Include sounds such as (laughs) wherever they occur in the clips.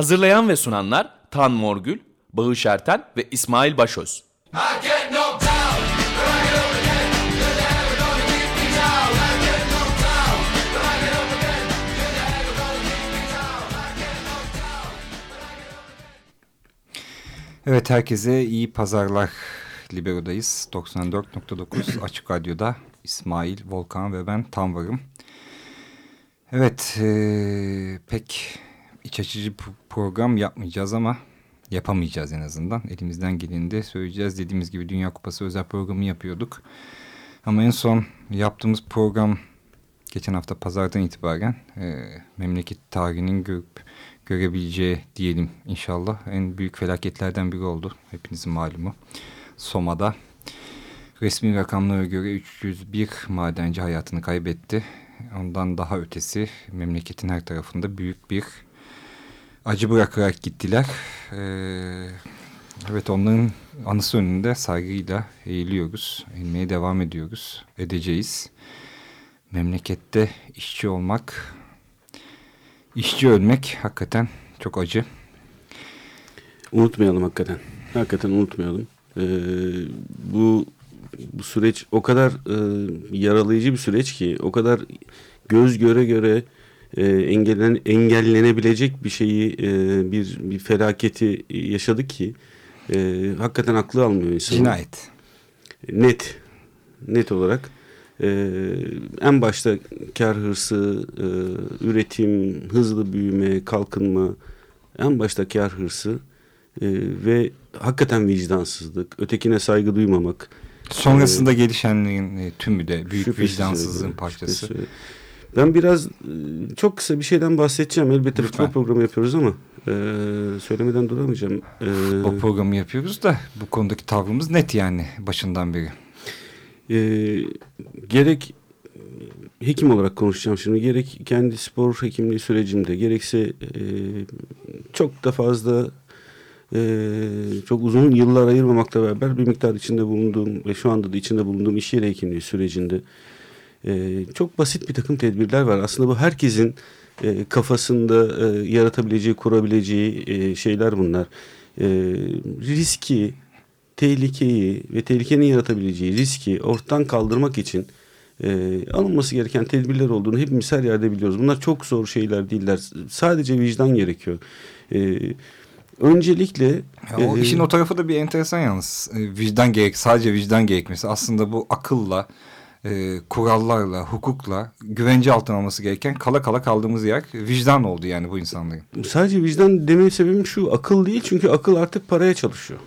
Hazırlayan ve sunanlar Tan Morgül, Bağış Erten ve İsmail Başöz. Evet herkese iyi pazarlar. Libero'dayız. 94.9 (clears throat) Açık Radyo'da İsmail, Volkan ve ben tam varım. Evet e, pek iç açıcı program yapmayacağız ama yapamayacağız en azından. Elimizden geleni söyleyeceğiz. Dediğimiz gibi Dünya Kupası özel programı yapıyorduk. Ama en son yaptığımız program geçen hafta pazardan itibaren e, memleket tarihinin görüp görebileceği diyelim inşallah en büyük felaketlerden biri oldu. Hepinizin malumu. Soma'da resmi rakamlara göre 301 madenci hayatını kaybetti. Ondan daha ötesi memleketin her tarafında büyük bir acı bırakarak gittiler. Ee, evet onların anısı önünde saygıyla eğiliyoruz. Eğilmeye devam ediyoruz. Edeceğiz. Memlekette işçi olmak, işçi ölmek hakikaten çok acı. Unutmayalım hakikaten. Hakikaten unutmayalım. Ee, bu bu süreç o kadar e, yaralayıcı bir süreç ki o kadar göz göre göre e, engellen, engellenebilecek bir şeyi e, bir bir felaketi yaşadık ki e, hakikaten aklı almıyor insan. Cinayet. Net. Net olarak. E, en başta kar hırsı, e, üretim, hızlı büyüme, kalkınma, en başta kar hırsı e, ve hakikaten vicdansızlık, ötekine saygı duymamak. Sonrasında ee, gelişenlerin e, tümü de büyük vicdansızlığın parçası. Öyle. Ben biraz e, çok kısa bir şeyden bahsedeceğim. Elbette futbol programı yapıyoruz ama e, söylemeden duramayacağım. E, futbol programı yapıyoruz da bu konudaki tavrımız net yani başından beri. E, gerek hekim olarak konuşacağım şimdi. Gerek kendi spor hekimliği sürecimde gerekse e, çok da fazla e, çok uzun yıllar ayırmamakla beraber bir miktar içinde bulunduğum ve şu anda da içinde bulunduğum iş yeri hekimliği sürecinde e, çok basit bir takım tedbirler var. Aslında bu herkesin e, kafasında e, yaratabileceği, kurabileceği e, şeyler bunlar. E, riski, tehlikeyi ve tehlikenin yaratabileceği riski ortadan kaldırmak için e, alınması gereken tedbirler olduğunu hepimiz her yerde biliyoruz. Bunlar çok zor şeyler değiller. Sadece vicdan gerekiyor. E, öncelikle... Ya o e, işin o tarafı da bir enteresan yalnız. E, vicdan gerek, sadece vicdan gerekmesi. Aslında bu akılla, e, kurallarla, hukukla güvence altına alması gereken kala kala kaldığımız yer vicdan oldu yani bu insanların. Sadece vicdan dememin sebebim şu akıl değil çünkü akıl artık paraya çalışıyor.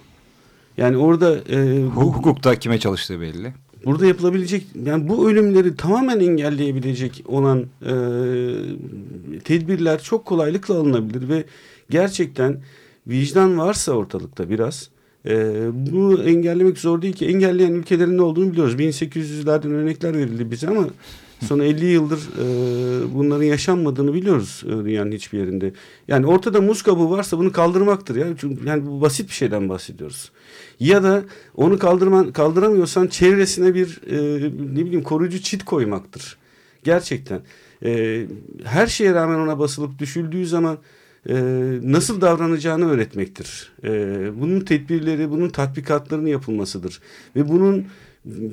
Yani orada... E, bu, Hukukta kime çalıştığı belli. Burada yapılabilecek yani bu ölümleri tamamen engelleyebilecek olan e, tedbirler çok kolaylıkla alınabilir ve gerçekten vicdan varsa ortalıkta biraz e, bunu engellemek zor değil ki engelleyen ülkelerin ne olduğunu biliyoruz. 1800'lerden örnekler verildi bize ama son 50 yıldır e, bunların yaşanmadığını biliyoruz e, dünyanın hiçbir yerinde. Yani ortada muz kabuğu varsa bunu kaldırmaktır. Yani, yani bu basit bir şeyden bahsediyoruz. Ya da onu kaldırman, kaldıramıyorsan çevresine bir e, ne bileyim koruyucu çit koymaktır. Gerçekten. E, her şeye rağmen ona basılıp düşüldüğü zaman e, nasıl davranacağını öğretmektir. E, bunun tedbirleri, bunun tatbikatlarını yapılmasıdır. Ve bunun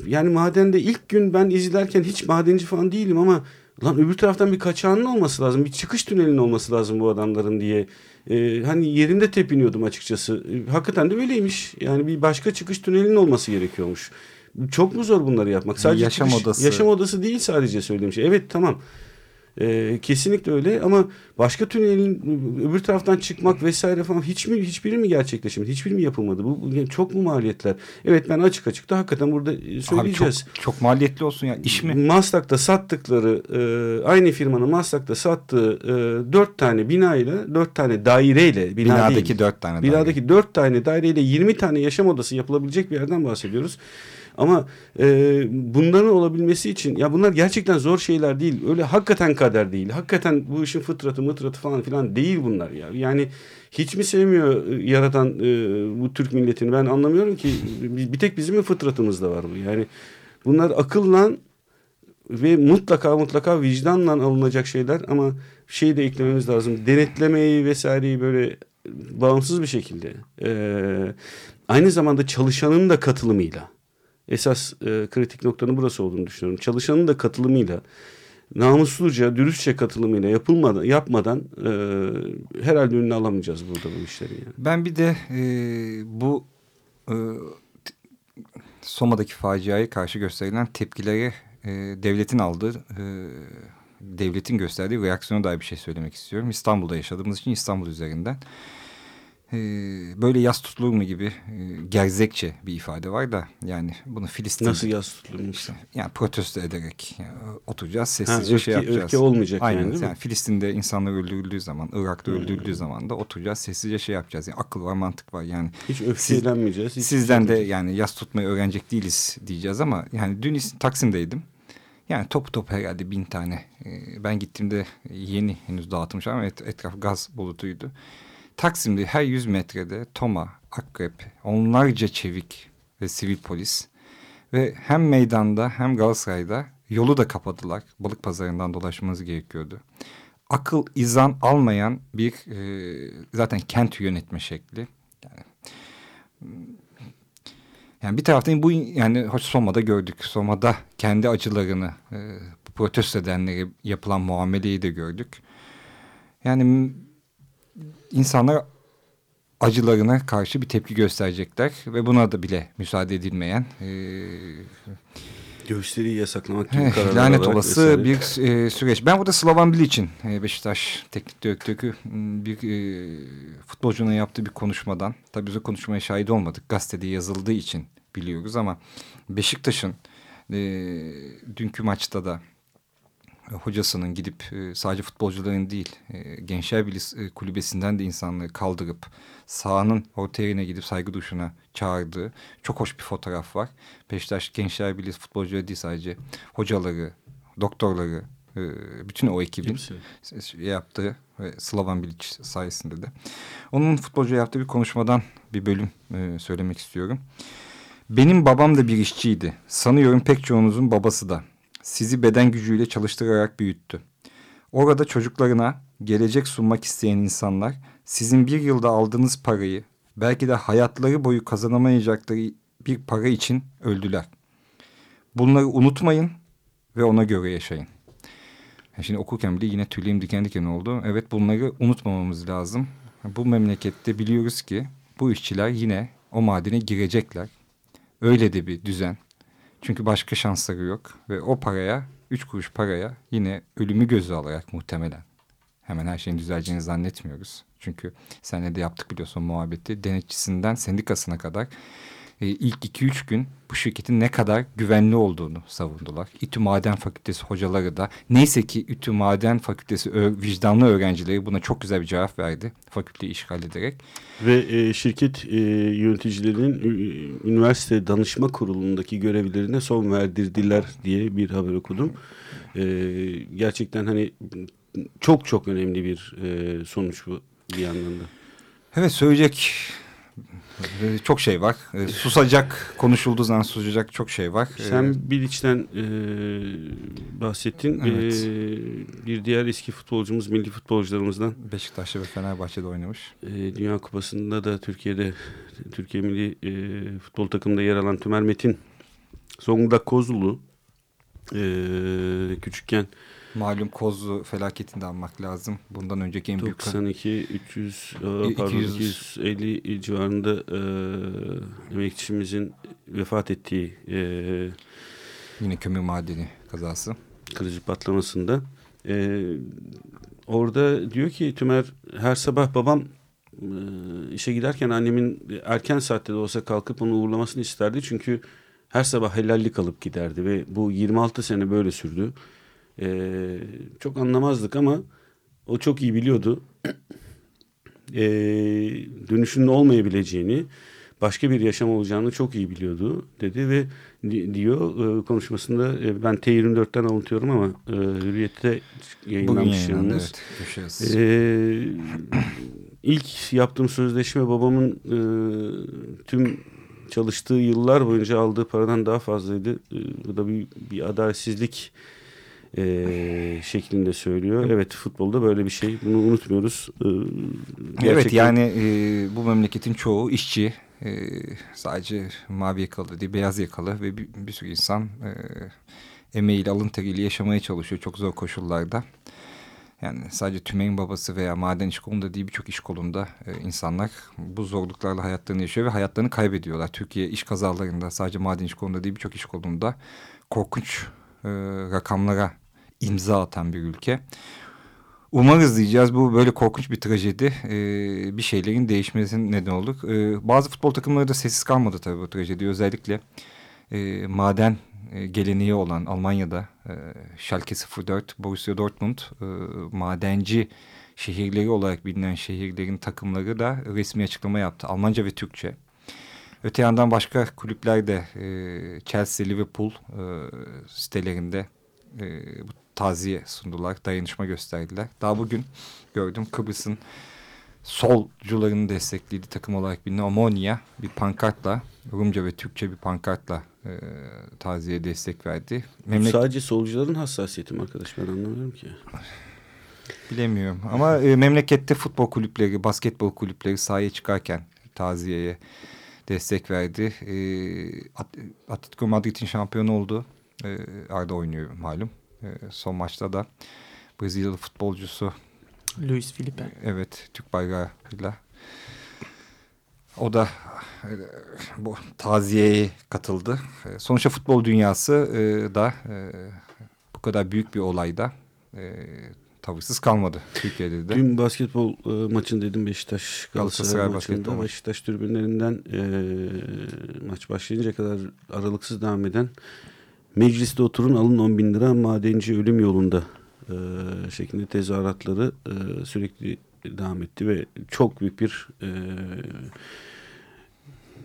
yani madende ilk gün ben izlerken hiç madenci falan değilim ama lan öbür taraftan bir kaçağının olması lazım. Bir çıkış tünelinin olması lazım bu adamların diye. Ee, hani yerimde tepiniyordum açıkçası. Hakikaten de öyleymiş. Yani bir başka çıkış tünelinin olması gerekiyormuş. Çok mu zor bunları yapmak? Sadece yaşam çıkış, odası. Yaşam odası değil sadece söylediğim şey. Evet tamam. E, kesinlikle öyle ama başka tünelin öbür taraftan çıkmak vesaire falan hiç mi hiçbiri mi gerçekleşmedi? Hiçbiri mi yapılmadı? Bu çok mu maliyetler? Evet ben açık açık da hakikaten burada söyleyeceğiz. Abi çok, çok maliyetli olsun ya iş mi? Maslak'ta sattıkları e, aynı firmanın Maslak'ta sattığı e, dört tane binayla dört tane daireyle bina binadaki değil, dört tane binadaki daire. dört tane daireyle 20 tane yaşam odası yapılabilecek bir yerden bahsediyoruz. Ama e, bunların olabilmesi için ya bunlar gerçekten zor şeyler değil. Öyle hakikaten kader değil. Hakikaten bu işin fıtratı mıtratı falan filan değil bunlar ya. Yani hiç mi sevmiyor e, yaratan e, bu Türk milletini ben anlamıyorum ki. (laughs) Bir tek bizim mi fıtratımızda var bu. Yani bunlar akılla ve mutlaka mutlaka vicdanla alınacak şeyler ama şey de eklememiz lazım. Denetlemeyi vesaireyi böyle bağımsız bir şekilde e, aynı zamanda çalışanın da katılımıyla esas e, kritik noktanın burası olduğunu düşünüyorum. Çalışanın da katılımıyla namusluca, dürüstçe katılımıyla yapılmadan, yapmadan e, herhalde önüne alamayacağız burada bu işleri. Yani. Ben bir de e, bu e, Soma'daki faciaya karşı gösterilen tepkileri e, devletin aldığı, e, devletin gösterdiği reaksiyona dair bir şey söylemek istiyorum. İstanbul'da yaşadığımız için İstanbul üzerinden. Ee, böyle yas tutulur mu gibi e, gerzekçe bir ifade var da yani bunu Filistin... Nasıl yas tutulur mu? Yani protesto ederek yani oturacağız sessizce ha, şey yapacağız. Ülke olmayacak Aynen, yani değil yani? Filistin'de insanlar öldürüldüğü zaman, Irak'ta hmm. öldürüldüğü zaman da oturacağız sessizce şey yapacağız. Yani akıl var mantık var yani. Hiç öfkelenmeyeceğiz. Hiç sizden de yani yas tutmayı öğrenecek değiliz diyeceğiz ama yani dün Taksim'deydim. Yani top top herhalde bin tane. Ben gittiğimde yeni henüz dağıtılmış ama et, etraf gaz bulutuydu. Taksim'de her 100 metrede Toma, Akrep, onlarca çevik ve sivil polis ve hem meydanda hem Galatasaray'da yolu da kapadılar. Balık pazarından dolaşmanız gerekiyordu. Akıl izan almayan bir e, zaten kent yönetme şekli. Yani, yani bir taraftan bu yani hoş Soma'da gördük. Soma'da kendi acılarını e, protesto edenlere yapılan muameleyi de gördük. Yani insanlar acılarına karşı bir tepki gösterecekler ve buna da bile müsaade edilmeyen e, gösteriyi yasaklamak gibi kararlar lanet olası vesaire. bir e, süreç. Ben burada Slavan Bilic'in e, Beşiktaş teknik direktörü bir e, futbolcunun yaptığı bir konuşmadan tabii biz o konuşmaya şahit olmadık gazetede yazıldığı için biliyoruz ama Beşiktaş'ın e, dünkü maçta da hocasının gidip e, sadece futbolcuların değil e, Gençler Birliği e, kulübesinden de insanları kaldırıp sahanın orta yerine gidip saygı duşuna çağırdığı çok hoş bir fotoğraf var. Beşiktaş Gençler Birliği futbolcuları değil sadece hocaları, doktorları, bütün o ekibin Hepsi. yaptığı ve Slavan Bilic sayesinde de. Onun futbolcu yaptığı bir konuşmadan bir bölüm söylemek istiyorum. Benim babam da bir işçiydi. Sanıyorum pek çoğunuzun babası da sizi beden gücüyle çalıştırarak büyüttü. Orada çocuklarına gelecek sunmak isteyen insanlar sizin bir yılda aldığınız parayı belki de hayatları boyu kazanamayacakları bir para için öldüler. Bunları unutmayın ve ona göre yaşayın. Yani şimdi okurken bile yine tüylerim diken diken oldu. Evet bunları unutmamamız lazım. Bu memlekette biliyoruz ki bu işçiler yine o madene girecekler. Öyle de bir düzen, çünkü başka şansları yok ve o paraya, üç kuruş paraya yine ölümü göze alarak muhtemelen. Hemen her şeyin düzeleceğini zannetmiyoruz. Çünkü senle de yaptık biliyorsun muhabbeti. Denetçisinden sendikasına kadar e, ilk iki üç gün bu şirketin ne kadar güvenli olduğunu savundular. İTÜ Maden Fakültesi hocaları da neyse ki İTÜ Maden Fakültesi vicdanlı öğrencileri buna çok güzel bir cevap verdi. Fakülteyi işgal ederek. Ve e, şirket e, yöneticilerinin üniversite danışma kurulundaki görevlerine son verdirdiler diye bir haber okudum. E, gerçekten hani çok çok önemli bir e, sonuç bu bir yandan da. Evet söyleyecek çok şey var. E, susacak, konuşulduğu zaman susacak çok şey var. Sen e, Bilic'ten e, bahsettin. Evet. E, bir diğer eski futbolcumuz, milli futbolcularımızdan. Beşiktaş'ta ve Fenerbahçe'de oynamış. E, Dünya Kupası'nda da Türkiye'de, Türkiye milli e, futbol takımında yer alan Tümer Metin. Zonguldak Kozulu e, küçükken Malum Kozlu felaketini de almak lazım. Bundan önceki en büyük... 92, 300, pardon 250 civarında e, emekçimizin vefat ettiği... E, Yine kömür madeni kazası. Kırıcı patlamasında. E, orada diyor ki Tümer her sabah babam e, işe giderken annemin erken saatte de olsa kalkıp onu uğurlamasını isterdi. Çünkü her sabah helallik alıp giderdi ve bu 26 sene böyle sürdü. Ee, çok anlamazdık ama o çok iyi biliyordu. (clears throat) Ee, dönüşünün olmayabileceğini, başka bir yaşam olacağını çok iyi biliyordu dedi ve diyor e, konuşmasında e, ben T24'ten anlatıyorum ama e, Hürriyet'te yayınlanmış yalnız. Evet, ee, ilk yaptığım sözleşme babamın e, tüm çalıştığı yıllar boyunca aldığı paradan daha fazlaydı. E, bu da bir, bir adaletsizlik e, şeklinde söylüyor. Evet futbolda böyle bir şey. Bunu unutmuyoruz. E, Evet yani e, bu memleketin çoğu işçi. E, sadece mavi yakalı değil beyaz yakalı ve bir, bir sürü insan e, emeğiyle alın teriyle yaşamaya çalışıyor çok zor koşullarda. Yani sadece tümeyin babası veya maden iş kolunda değil birçok iş kolunda e, insanlar bu zorluklarla hayatlarını yaşıyor ve hayatlarını kaybediyorlar. Türkiye iş kazalarında sadece maden iş kolunda değil birçok iş kolunda korkunç e, rakamlara imza atan bir ülke. Umarız diyeceğiz bu böyle korkunç bir trajedi e, bir şeylerin değişmesinin neden olur. E, bazı futbol takımları da sessiz kalmadı tabii bu trajedi. Özellikle e, maden e, geleneği olan Almanya'da e, Schalke 04, Borussia Dortmund e, madenci şehirleri olarak bilinen şehirlerin takımları da resmi açıklama yaptı. Almanca ve Türkçe. Öte yandan başka kulüpler de e, Chelsea, Liverpool e, sitelerinde e, bu taziye sundular, dayanışma gösterdiler. Daha bugün gördüm Kıbrıs'ın solcularını desteklediği takım olarak bilinen Omonia bir pankartla, Rumca ve Türkçe bir pankartla e, taziye destek verdi. Memlek... Sadece solcuların hassasiyeti mi arkadaş ben anlamıyorum ki. Bilemiyorum ama e, memlekette futbol kulüpleri, basketbol kulüpleri sahaya çıkarken taziyeye destek verdi. E, Atletico Madrid'in şampiyonu oldu. E, Arda oynuyor malum. E, son maçta da Brezilyalı futbolcusu Luis Felipe. Evet, Türk bayrağıyla. O da e, bu taziyeye katıldı. E, sonuçta futbol dünyası e, da e, bu kadar büyük bir olayda e, tavırsız kalmadı Türkiye'de de. Dün basketbol e, maçın dedim Beşiktaş Galatasaray, Galatasaray maçında Beşiktaş tribünlerinden e, maç başlayınca kadar aralıksız devam eden mecliste oturun alın 10 bin lira madenci ölüm yolunda e, şeklinde tezahüratları e, sürekli devam etti ve çok büyük bir e,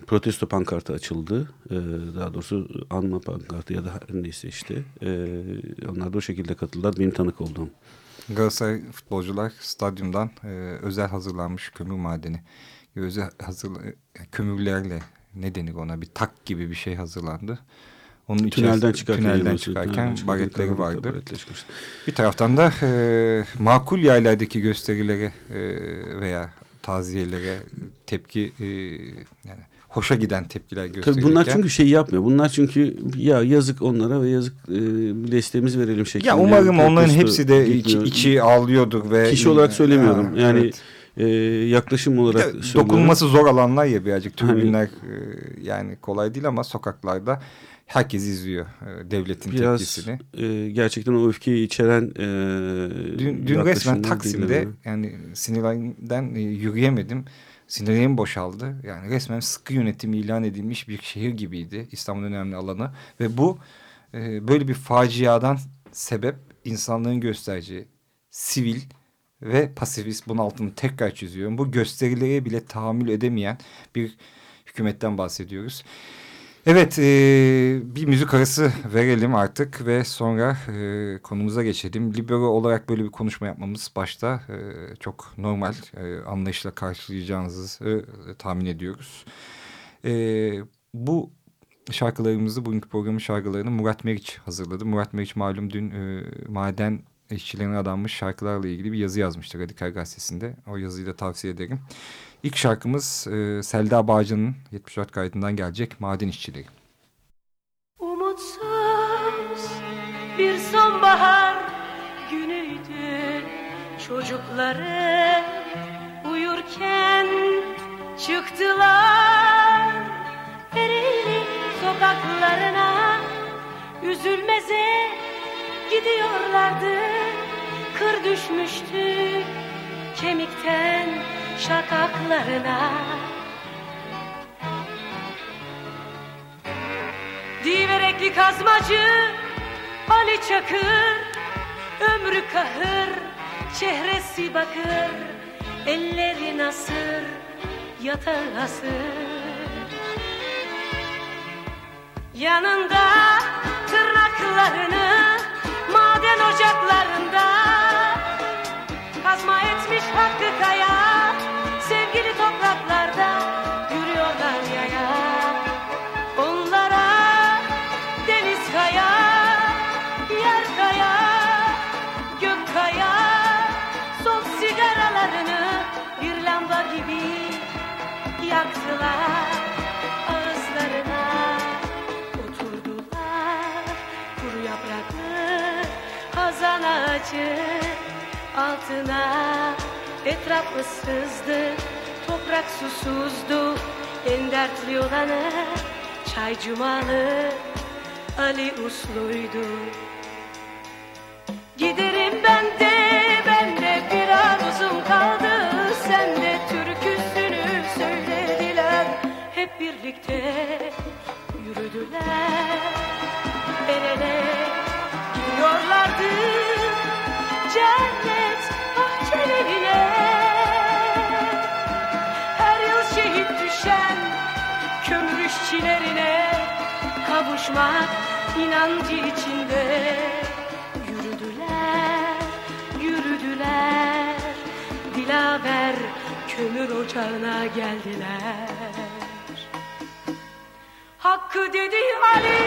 protesto pankartı açıldı. E, daha doğrusu anma pankartı ya da neyse işte. E, onlar da o şekilde katıldılar. Benim tanık olduğum. Galatasaray futbolcular stadyumdan e, özel hazırlanmış kömür madeni özel hazır kömürlerle ne denir ona bir tak gibi bir şey hazırlandı. Onun tünelden çıkarken, tünelden çıkarken bagetleri vardı. Bir taraftan da e, makul yaylardaki gösterilere e, veya taziyelere tepki e, yani hoşa giden tepkiler gösterirken. Tabii bunlar çünkü şey yapmıyor. Bunlar çünkü ya yazık onlara ve yazık e, desteğimizi verelim şeklinde. Ya umarım onların hepsi de içi, içi ağlıyordur ve kişi olarak söylemiyorum. Ya, yani evet. e, yaklaşım olarak söylüyorum. Dokunması zor alanlar ya birazcık. Tribünler hani, e, yani kolay değil ama sokaklarda herkes izliyor e, devletin Biraz, tepkisini. E, gerçekten o öfkeyi içeren e, Dün, dün resmen Taksim'de yani sinirden e, yürüyemedim. Sinirlerim boşaldı. Yani resmen sıkı yönetim ilan edilmiş bir şehir gibiydi İstanbul'un önemli alanı. Ve bu e, böyle bir faciadan sebep insanların göstereceği sivil ve pasifist bunun altını tekrar çiziyorum. Bu gösterilere bile tahammül edemeyen bir hükümetten bahsediyoruz. Evet e, bir müzik arası verelim artık ve sonra e, konumuza geçelim. Libero olarak böyle bir konuşma yapmamız başta e, çok normal e, anlayışla karşılayacağınızı e, tahmin ediyoruz. E, bu şarkılarımızı bugünkü programın şarkılarını Murat Meriç hazırladı. Murat Meriç malum dün e, maden işçilerine adanmış şarkılarla ilgili bir yazı yazmıştı Radikal Gazetesi'nde. O yazıyı da tavsiye ederim. İlk şarkımız e, Selda Bağcan'ın 74 kaydından gelecek Maden İşçileri. Umutsuz bir sonbahar günüydü. Çocukları uyurken çıktılar. Perili sokaklarına Üzülmeze gidiyorlardı. Kır düşmüştü kemikten şakaklarına Diverekli kazmacı Ali Çakır Ömrü kahır çehresi bakır Elleri nasır yatağı hasır Yanında tırnaklarını maden ocaklarında Kazma etmiş hakkı kaya ağacı altına. Etraf ıssızdı, toprak susuzdu. En dertli olanı çay cumalı Ali usluydu. Giderim ben de, ben de bir arzum kaldı. Sen de türküsünü söylediler. Hep birlikte yürüdüler. El ele Kavuşmak inancı içinde. Yürüdüler, yürüdüler Dilaver kömür ocağına geldiler. Hakkı dedi Ali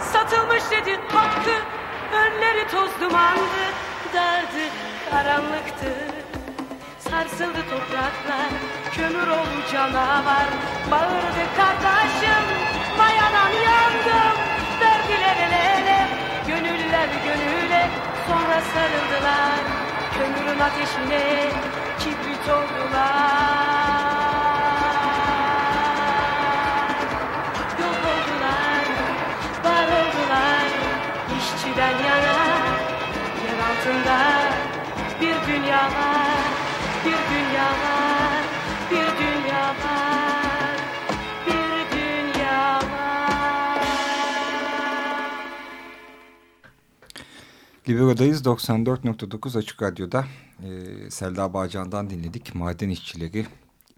Satılmış dedi hakkı. Önleri toz dumandı Dardı karanlıktı. Sarsıldı topraklar Kömür oldu canavar. Bağırdı kardeşim yandım Verdiler el ele. Gönüller gönüle Sonra sarıldılar. Kömürün ateşine Kibrit oldular. Yok oldular Var oldular. İşçiden yana Yer altında Bir dünya var Bir dünya var Libero'dayız 94.9 Açık Radyo'da. Ee, Selda Bağcan'dan dinledik. Maden işçileri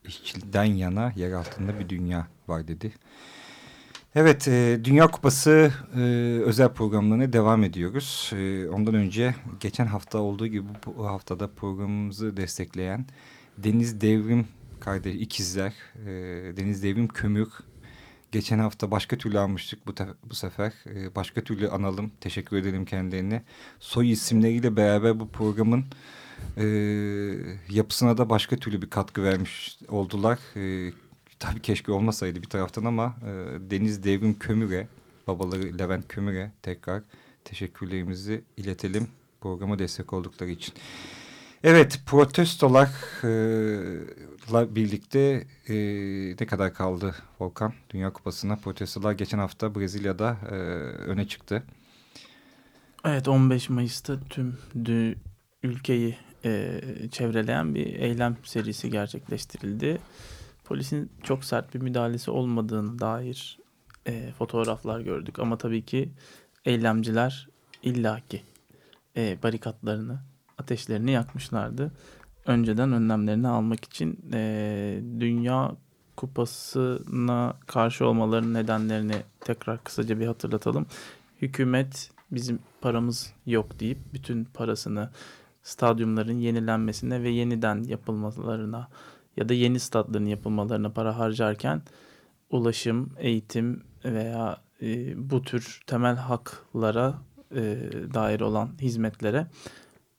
işçiden yana yer altında bir dünya var dedi. Evet, e, Dünya Kupası e, özel programlarına devam ediyoruz. E, ondan önce geçen hafta olduğu gibi bu haftada programımızı destekleyen Deniz Devrim kardeş ikizler, e, Deniz Devrim Kömür. Geçen hafta başka türlü almıştık bu, bu sefer. E, başka türlü analım. Teşekkür edelim kendilerine. Soy isimleriyle beraber bu programın e, yapısına da başka türlü bir katkı vermiş oldular. E, tabii keşke olmasaydı bir taraftan ama e, Deniz Devrim Kömür'e, babaları Levent Kömür'e tekrar teşekkürlerimizi iletelim programa destek oldukları için. Evet, protestolarla birlikte e, ne kadar kaldı Volkan Dünya Kupası'na? Protestolar geçen hafta Brezilya'da e, öne çıktı. Evet 15 Mayıs'ta tüm ülkeyi e, çevreleyen bir eylem serisi gerçekleştirildi. Polisin çok sert bir müdahalesi olmadığını dair e, fotoğraflar gördük. Ama tabii ki eylemciler illaki e, barikatlarını, ateşlerini yakmışlardı. Önceden önlemlerini almak için e, Dünya Kupası'na karşı olmalarının nedenlerini tekrar kısaca bir hatırlatalım. Hükümet bizim paramız yok deyip bütün parasını stadyumların yenilenmesine ve yeniden yapılmalarına ya da yeni statların yapılmalarına para harcarken ulaşım, eğitim veya e, bu tür temel haklara e, dair olan hizmetlere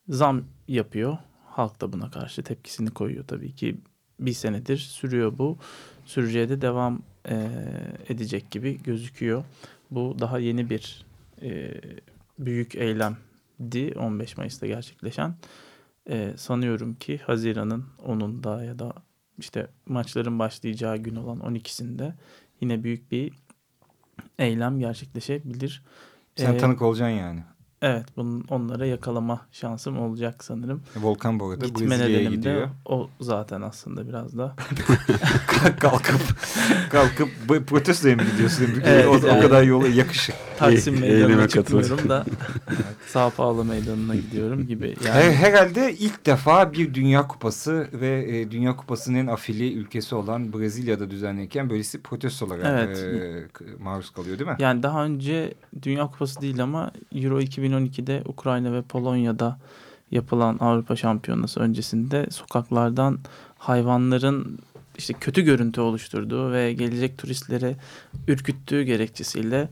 zam yapıyor. Halk da buna karşı tepkisini koyuyor tabii ki. Bir senedir sürüyor bu. Süreceğe de devam e, edecek gibi gözüküyor. Bu daha yeni bir e, büyük eylemdi 15 Mayıs'ta gerçekleşen. E, sanıyorum ki Haziran'ın 10'unda ya da işte maçların başlayacağı gün olan 12'sinde yine büyük bir eylem gerçekleşebilir. Sen Ee, tanık olacaksın yani. Evet, bunun onlara yakalama şansım olacak sanırım. Volkan bu arada Gitme Brezilya'ya gidiyor. de o zaten aslında biraz da. (laughs) kalkıp kalkıp protestoya mı gidiyorsun? Evet, o, o yani. kadar yola yakışır. Taksim Meydanı'na çıkmıyorum da (laughs) Sağ Pahalı Meydanı'na gidiyorum gibi. Her, Yani herhalde ilk defa bir Dünya Kupası ve e, Dünya Kupası'nın afili ülkesi olan Brezilya'da düzenlenirken böylesi protestolara Evet. e, maruz kalıyor değil mi? Yani daha önce Dünya Kupası değil ama Euro 2012'de Ukrayna ve Polonya'da yapılan Avrupa Şampiyonası öncesinde sokaklardan hayvanların işte kötü görüntü oluşturduğu ve gelecek turistlere ürküttüğü gerekçesiyle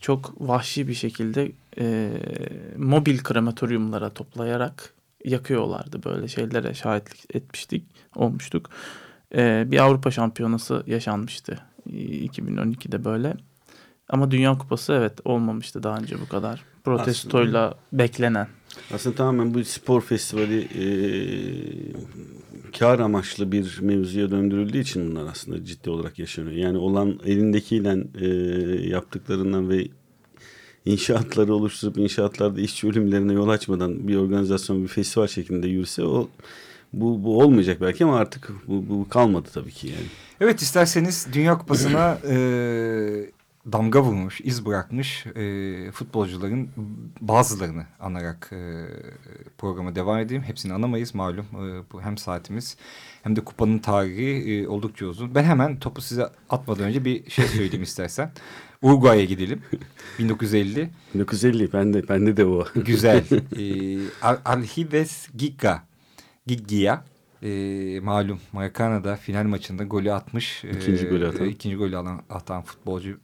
çok vahşi bir şekilde e, mobil krematoryumlara toplayarak yakıyorlardı böyle şeylere şahitlik etmiştik, olmuştuk. E, bir Avrupa Şampiyonası yaşanmıştı 2012'de böyle. Ama Dünya Kupası evet olmamıştı daha önce bu kadar protestoyla beklenen. Aslında tamamen bu spor festivali e, kar amaçlı bir mevzuya döndürüldüğü için bunlar aslında ciddi olarak yaşanıyor. Yani olan elindekiyle e, yaptıklarından ve inşaatları oluşturup inşaatlarda işçi ölümlerine yol açmadan bir organizasyon bir festival şeklinde yürüse o bu, bu olmayacak belki ama artık bu, bu kalmadı tabii ki yani. Evet isterseniz Dünya Kupası'na (clears throat) e, damga vurmuş, iz bırakmış e, futbolcuların bazılarını anarak e, programa devam edeyim. Hepsini anamayız malum. E, bu hem saatimiz hem de kupanın tarihi e, oldukça uzun. Ben hemen topu size atmadan önce bir şey söyleyeyim (laughs) istersen. Uruguay'a gidelim. 1950. 1950 bende bende de o. Güzel. (laughs) E, Alhides Giga. Giggia e, malum Maracana'da final maçında golü atmış. İkinci e, golü atan. ikinci golü alan, atan futbolcu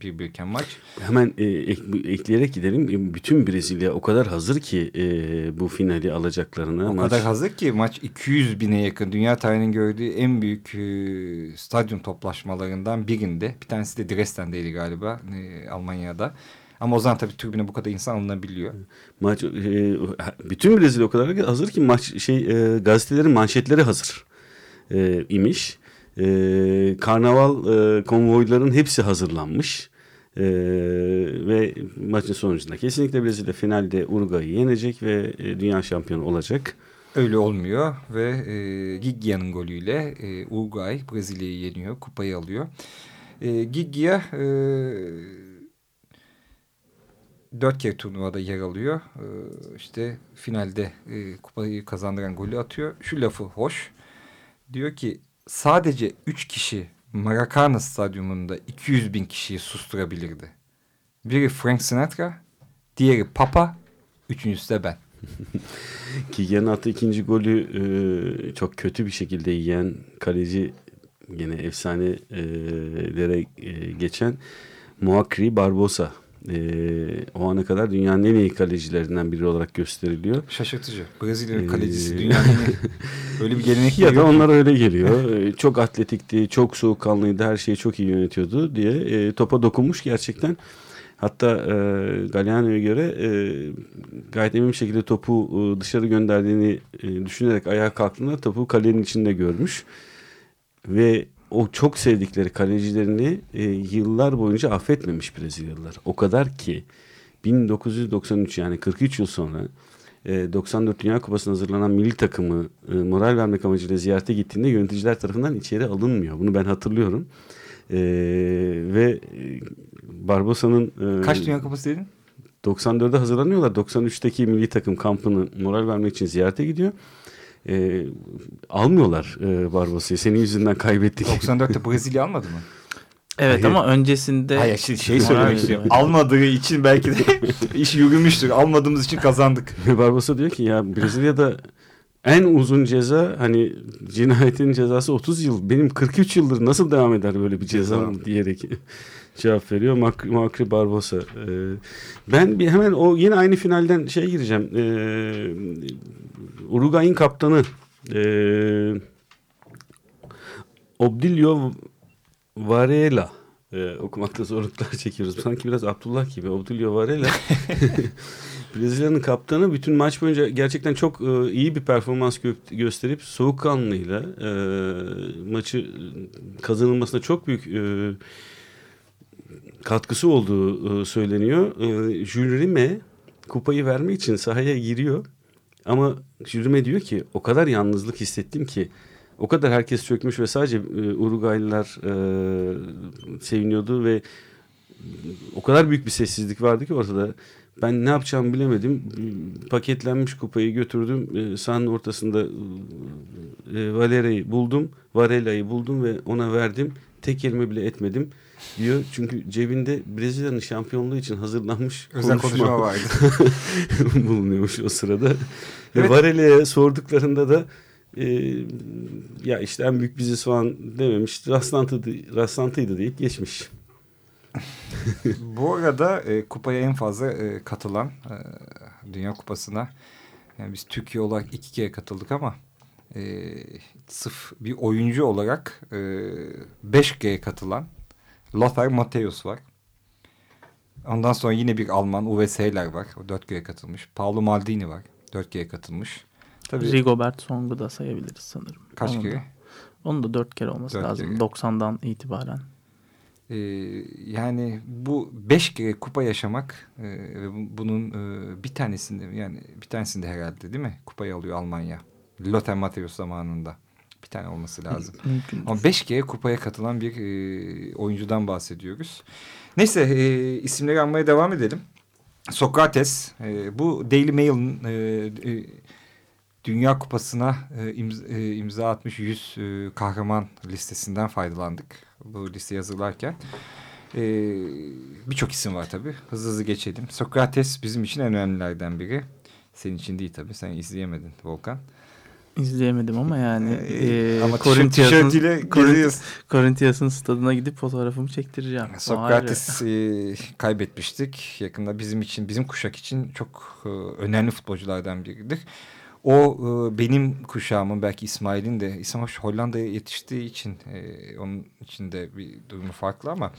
bir birken maç. Hemen e, ek, ekleyerek gidelim. E, bütün Brezilya o kadar hazır ki e, bu finali alacaklarına. O maç... kadar hazır ki maç 200 bine yakın. Dünya tarihinin gördüğü en büyük e, stadyum toplaşmalarından birinde. Bir tanesi de Dresden'deydi galiba e, Almanya'da. Ama o zaman tabii tribüne bu kadar insan alınabiliyor. Maç e, bütün Brezilya o kadar hazır ki maç şey e, gazetelerin manşetleri hazır e, imiş. E, karnaval e, konvoyların hepsi hazırlanmış. E, ve maçın sonucunda kesinlikle Brezilya finalde Uruguay'ı yenecek ve e, dünya şampiyonu olacak. Öyle olmuyor ve e, Giggia'nın golüyle e, Uruguay Brezilya'yı yeniyor, kupayı alıyor. E, Giggia e, dört kere turnuvada yer alıyor. Ee, işte finalde e, kupayı kazandıran golü atıyor. Şu lafı hoş. Diyor ki sadece üç kişi Maracana stadyumunda 200 bin kişiyi susturabilirdi. Biri Frank Sinatra, diğeri Papa, üçüncüsü de ben. (laughs) Kigen'in attığı ikinci golü e, çok kötü bir şekilde yiyen kaleci yine efsanelere e, geçen Muakri Barbosa e, o ana kadar dünyanın en iyi kalecilerinden biri olarak gösteriliyor. Şaşırtıcı. Brezilya'nın kalecisi. Ee... Dünyanın en Öyle bir gelenek Ya da onlar öyle geliyor. çok atletikti, çok soğukkanlıydı, her şeyi çok iyi yönetiyordu diye e, topa dokunmuş gerçekten. Hatta e, Galliano'ya göre e, gayet emin bir şekilde topu e, dışarı gönderdiğini e, düşünerek ayağa kalktığında topu kalenin içinde görmüş. Ve o çok sevdikleri kalecilerini e, yıllar boyunca affetmemiş Brezilyalılar. O kadar ki 1993 yani 43 yıl sonra e, 94 Dünya Kupası'na hazırlanan milli takımı e, moral vermek amacıyla ziyarete gittiğinde yöneticiler tarafından içeri alınmıyor. Bunu ben hatırlıyorum. E, ve e, Barbosa'nın... E, Kaç Dünya Kupası dedin? 94'de hazırlanıyorlar. 93'teki milli takım kampını moral vermek için ziyarete gidiyor e, almıyorlar e, Barbosa'yı. Senin yüzünden kaybettik. (laughs) 94'te Brezilya almadı mı? Evet Hayır. ama öncesinde... Hayır şey, şey söylemek istiyorum. Almadığı için belki de (laughs) iş yürümüştür. Almadığımız için kazandık. (laughs) Barbosa diyor ki ya Brezilya'da en uzun ceza hani cinayetin cezası 30 yıl. Benim 43 yıldır nasıl devam eder böyle bir ceza diyerek cevap veriyor. Mak Makri Barbosa. Ee, ben bir hemen o yine aynı finalden şey gireceğim. Ee, Uruguay'ın kaptanı ee, Obdilio Varela ee, okumakta zorluklar çekiyoruz. Sanki biraz Abdullah gibi. Obdilio Varela (laughs) Brezilya'nın kaptanı bütün maç boyunca gerçekten çok e, iyi bir performans gö gösterip soğukkanlıyla e, maçı kazanılmasına çok büyük e, katkısı olduğu e, söyleniyor. E, Jülrime kupayı vermek için sahaya giriyor. Ama Jülrime diyor ki o kadar yalnızlık hissettim ki o kadar herkes çökmüş ve sadece e, Uruguaylılar e, seviniyordu ve o kadar büyük bir sessizlik vardı ki ortada. Ben ne yapacağımı bilemedim. Paketlenmiş kupayı götürdüm. E, sahanın ortasında e, Valera'yı buldum. Varela'yı buldum ve ona verdim. Tek kelime bile etmedim diyor. Çünkü cebinde Brezilya'nın şampiyonluğu için hazırlanmış Özel konuşma, konuşma vardı. (laughs) bulunuyormuş o sırada. Evet. Ve Varelya'ya sorduklarında da e, ya işte en büyük biziz falan dememiş. Rastlantıydı, rastlantıydı deyip geçmiş. (laughs) Bu arada e, kupaya en fazla e, katılan e, Dünya Kupası'na Yani biz Türkiye olarak iki kere katıldık ama e, sırf bir oyuncu olarak e, beş kere katılan Lothar Matthäus var. Ondan sonra yine bir Alman Uwe Seeler var. O dört kere katılmış. Paolo Maldini var. Dört kere katılmış. Tabii Rigobert Song'u da sayabiliriz sanırım. kaç Onu da- kere? Onun da dört kere olması Dört lazım. kere. 90'dan itibaren. Ee, yani bu beş kere kupa yaşamak e, ve bu- bunun e, bir tanesinde yani bir tanesinde herhalde değil mi? Kupayı alıyor Almanya. Lothar Matthäus zamanında. Bir tane olması lazım. Mümkün. Ama beş kere kupaya katılan bir e, oyuncudan bahsediyoruz. Neyse e, isimleri almaya devam edelim. Sokrates e, bu Daily Mail'in e, e, Dünya Kupası'na e, imza, e, imza atmış 100 e, kahraman listesinden faydalandık. Bu listeyi hazırlarken. E, Birçok isim var tabii. Hızlı hızlı geçelim. Sokrates bizim için en önemlilerden biri. Senin için değil tabii. Sen izleyemedin Volkan. İzleyemedim ama yani Ee, e, ama geziyorsun. Corinthians'ın stadına gidip fotoğrafımı çektireceğim. Sokrates (laughs) e, kaybetmiştik. Yakında bizim için, bizim kuşak için çok e, önemli futbolculardan biridir. O e, benim kuşağımın belki İsmail'in de İsmail Hollanda'ya yetiştiği için e, onun için de bir durumu farklı ama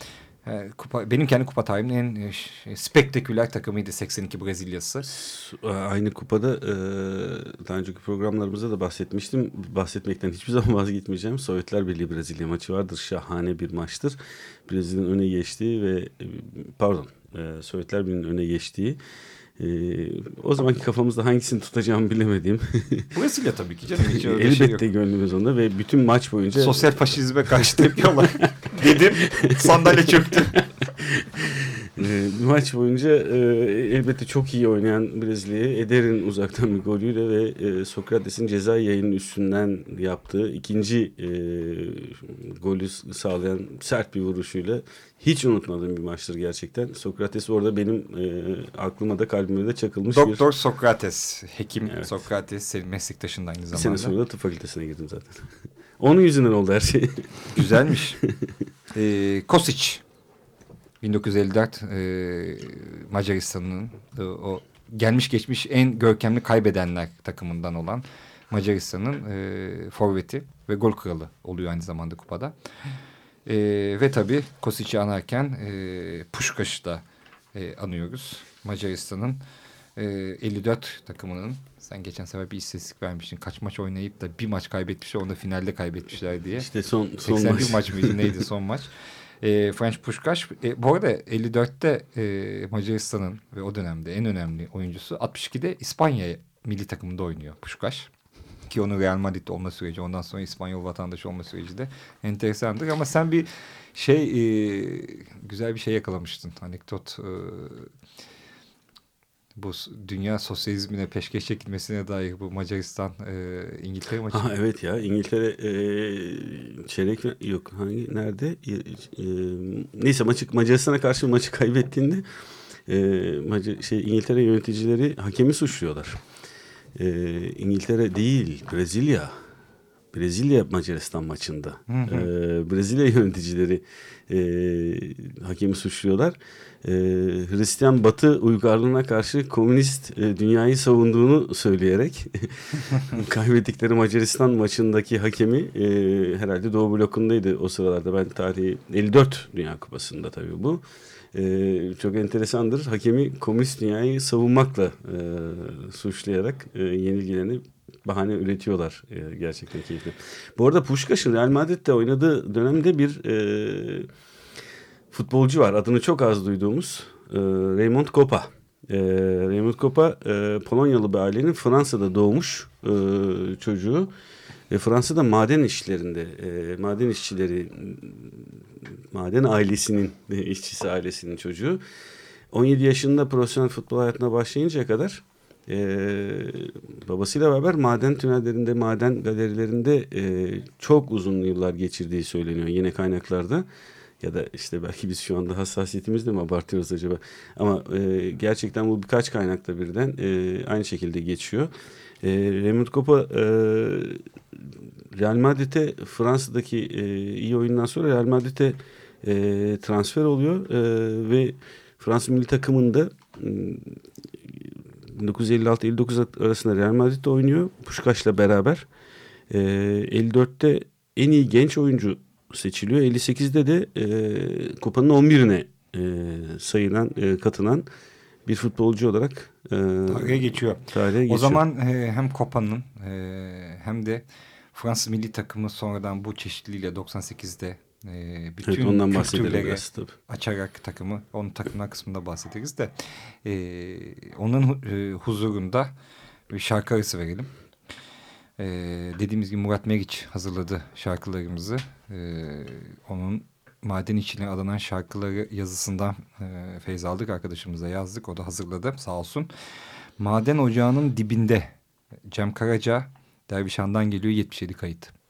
kupa, benim kendi kupa tarihimin en e, ş- spektaküler takımıydı 82 Brezilya'sı. e, Aynı kupada e, daha önceki programlarımızda da bahsetmiştim. Bahsetmekten hiçbir (laughs) zaman vazgeçmeyeceğim. Sovyetler Birliği Brezilya maçı vardır. Şahane bir maçtır. Brezilya'nın öne geçtiği ve e, pardon e, Sovyetler Birliği'nin öne geçtiği e, o zamanki kafamızda hangisini tutacağımı bilemediğim. Brezilya tabii ki canım. (laughs) Hiç öyle bir şey yok. Elbette gönlümüz onda ve bütün maç boyunca Sosyal faşizme karşı tepki olarak (laughs) dedim sandalye çöktü. (laughs) E, maç boyunca e, elbette çok iyi oynayan Brezilya'ya Eder'in uzaktan bir golüyle ve e, Sokrates'in ceza yayının üstünden yaptığı ikinci e, golü sağlayan sert bir vuruşuyla hiç unutmadığım bir maçtır gerçekten. Sokrates orada benim e, aklıma da kalbime de çakılmış bir... Doktor Sokrates, hekim Evet. Sokrates senin meslektaşın aynı Bir zamanda. sene sonra da tıp fakültesine girdim zaten. (laughs) Onun yüzünden oldu her şey. Güzelmiş. (laughs) ee, Kosic 1954 e, Macaristan'ın e, o gelmiş geçmiş en görkemli kaybedenler takımından olan Macaristan'ın e, forveti ve gol kralı oluyor aynı zamanda kupada. E, ve tabii Kosic'i anarken e, Puşkaş'ı da e, anıyoruz. Macaristan'ın e, 54 takımının sen geçen sefer bir istatistik vermiştin. Kaç maç oynayıp da bir maç kaybetmişler onu da finalde kaybetmişler diye. İşte son, son 81 maç. maç. mıydı neydi son (laughs) maç? E, French Puskás. E, bu arada 54'te e, Macaristan'ın ve o dönemde en önemli oyuncusu 62'de İspanya milli takımında oynuyor Puskás. Ki onun Real Madrid olma süreci ondan sonra İspanyol vatandaşı olma süreci de enteresandır. Ama sen bir şey e, güzel bir şey yakalamıştın. Anekdot e, bu dünya sosyalizmine peşkeş çekilmesine dair bu Macaristan e, İngiltere maçı. Ha, evet ya İngiltere e, çeyrek yok hangi nerede E, e, neyse maçı Macaristan'a karşı maçı kaybettiğinde e, Maca- şey İngiltere yöneticileri hakemi suçluyorlar. E, İngiltere değil Brezilya. Brezilya Macaristan maçında. Hı hı. E, Brezilya (laughs) yöneticileri e, hakemi suçluyorlar. E, Hristiyan Batı uygarlığına karşı komünist e, dünyayı savunduğunu söyleyerek (laughs) kaybettikleri Macaristan maçındaki hakemi e, herhalde Doğu blokundaydı o sıralarda. Ben tarihi 54 Dünya Kupası'nda tabii bu. E, çok enteresandır. Hakemi komünist dünyayı savunmakla e, suçlayarak e, yenilgilerini bahane üretiyorlar e, gerçekten keyifli. Bu arada Puşkaş'ın Real Madrid'de oynadığı dönemde bir e, futbolcu var. Adını çok az duyduğumuz e, Raymond Kopa. E, Raymond Kopa e, Polonyalı bir ailenin Fransa'da doğmuş e, çocuğu. Ve Fransa'da maden işçilerinde, e, maden işçileri, maden ailesinin, e, işçisi ailesinin çocuğu. 17 yaşında profesyonel futbol hayatına başlayıncaya kadar e, babasıyla beraber maden tünellerinde, maden galerilerinde e, çok uzun yıllar geçirdiği söyleniyor yine kaynaklarda. Ya da işte belki biz şu anda hassasiyetimizle mi abartıyoruz acaba? Ama e, gerçekten bu birkaç kaynakta birden e, aynı şekilde geçiyor. E, Raymond Kopa e, Real Madrid'e Fransa'daki e, iyi oyundan sonra Real Madrid'e e, transfer oluyor e, ve Fransız milli takımında 1956-59 arasında Real Madrid'de oynuyor. Puşkaş'la beraber. E, 54'te en iyi genç oyuncu seçiliyor. 58'de de e, Kupa'nın 11'ine e, sayılan, e, katılan bir futbolcu olarak e, tarihe geçiyor. Tarihe geçiyor. O zaman e, hem Kopa'nın e, hem de Fransız milli takımı sonradan bu çeşitliliğiyle 98'de e, bütün evet, ondan kültürleri açarak takımı, onun takımlar kısmında bahsederiz de e, onun e, huzurunda bir şarkı arası verelim. E, dediğimiz gibi Murat Meriç hazırladı şarkılarımızı. E, onun maden içine adanan şarkıları yazısından e, feyz aldık arkadaşımıza yazdık. O da hazırladı sağ olsun. Maden ocağının dibinde Cem Karaca Dervişan'dan geliyor 77 kayıt.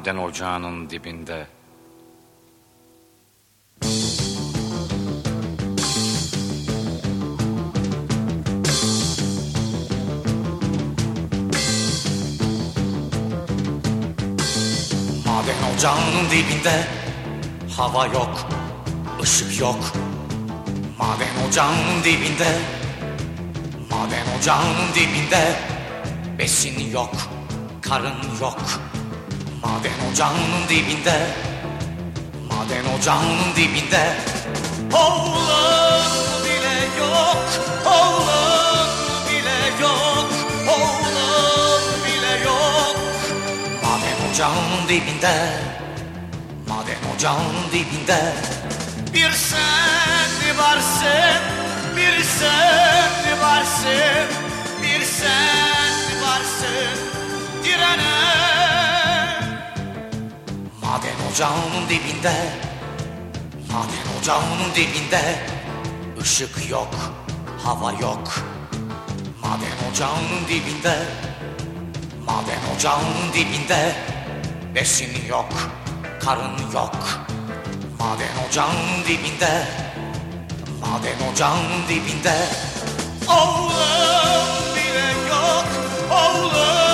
Maden ocağının dibinde. Maden ocağının dibinde hava yok, ışık yok. Maden ocağının dibinde, maden ocağının dibinde besin yok, karın yok. Ocağının dibinde. Maden ocağının dibinde. Oğlan bile yok Oğlan bile yok Oğlan bile yok. Maden ocağının dibinde. Maden ocağının dibinde. Bir sen varsın? Bir sen varsın? Bir sen varsın? Direnen ocağının dibinde. Maden ocağının dibinde. Işık yok, hava yok. Maden ocağının dibinde. Maden ocağının dibinde. Besin yok, karın yok. Maden ocağının dibinde. Maden ocağının dibinde. Oğlum bile yok Oğlum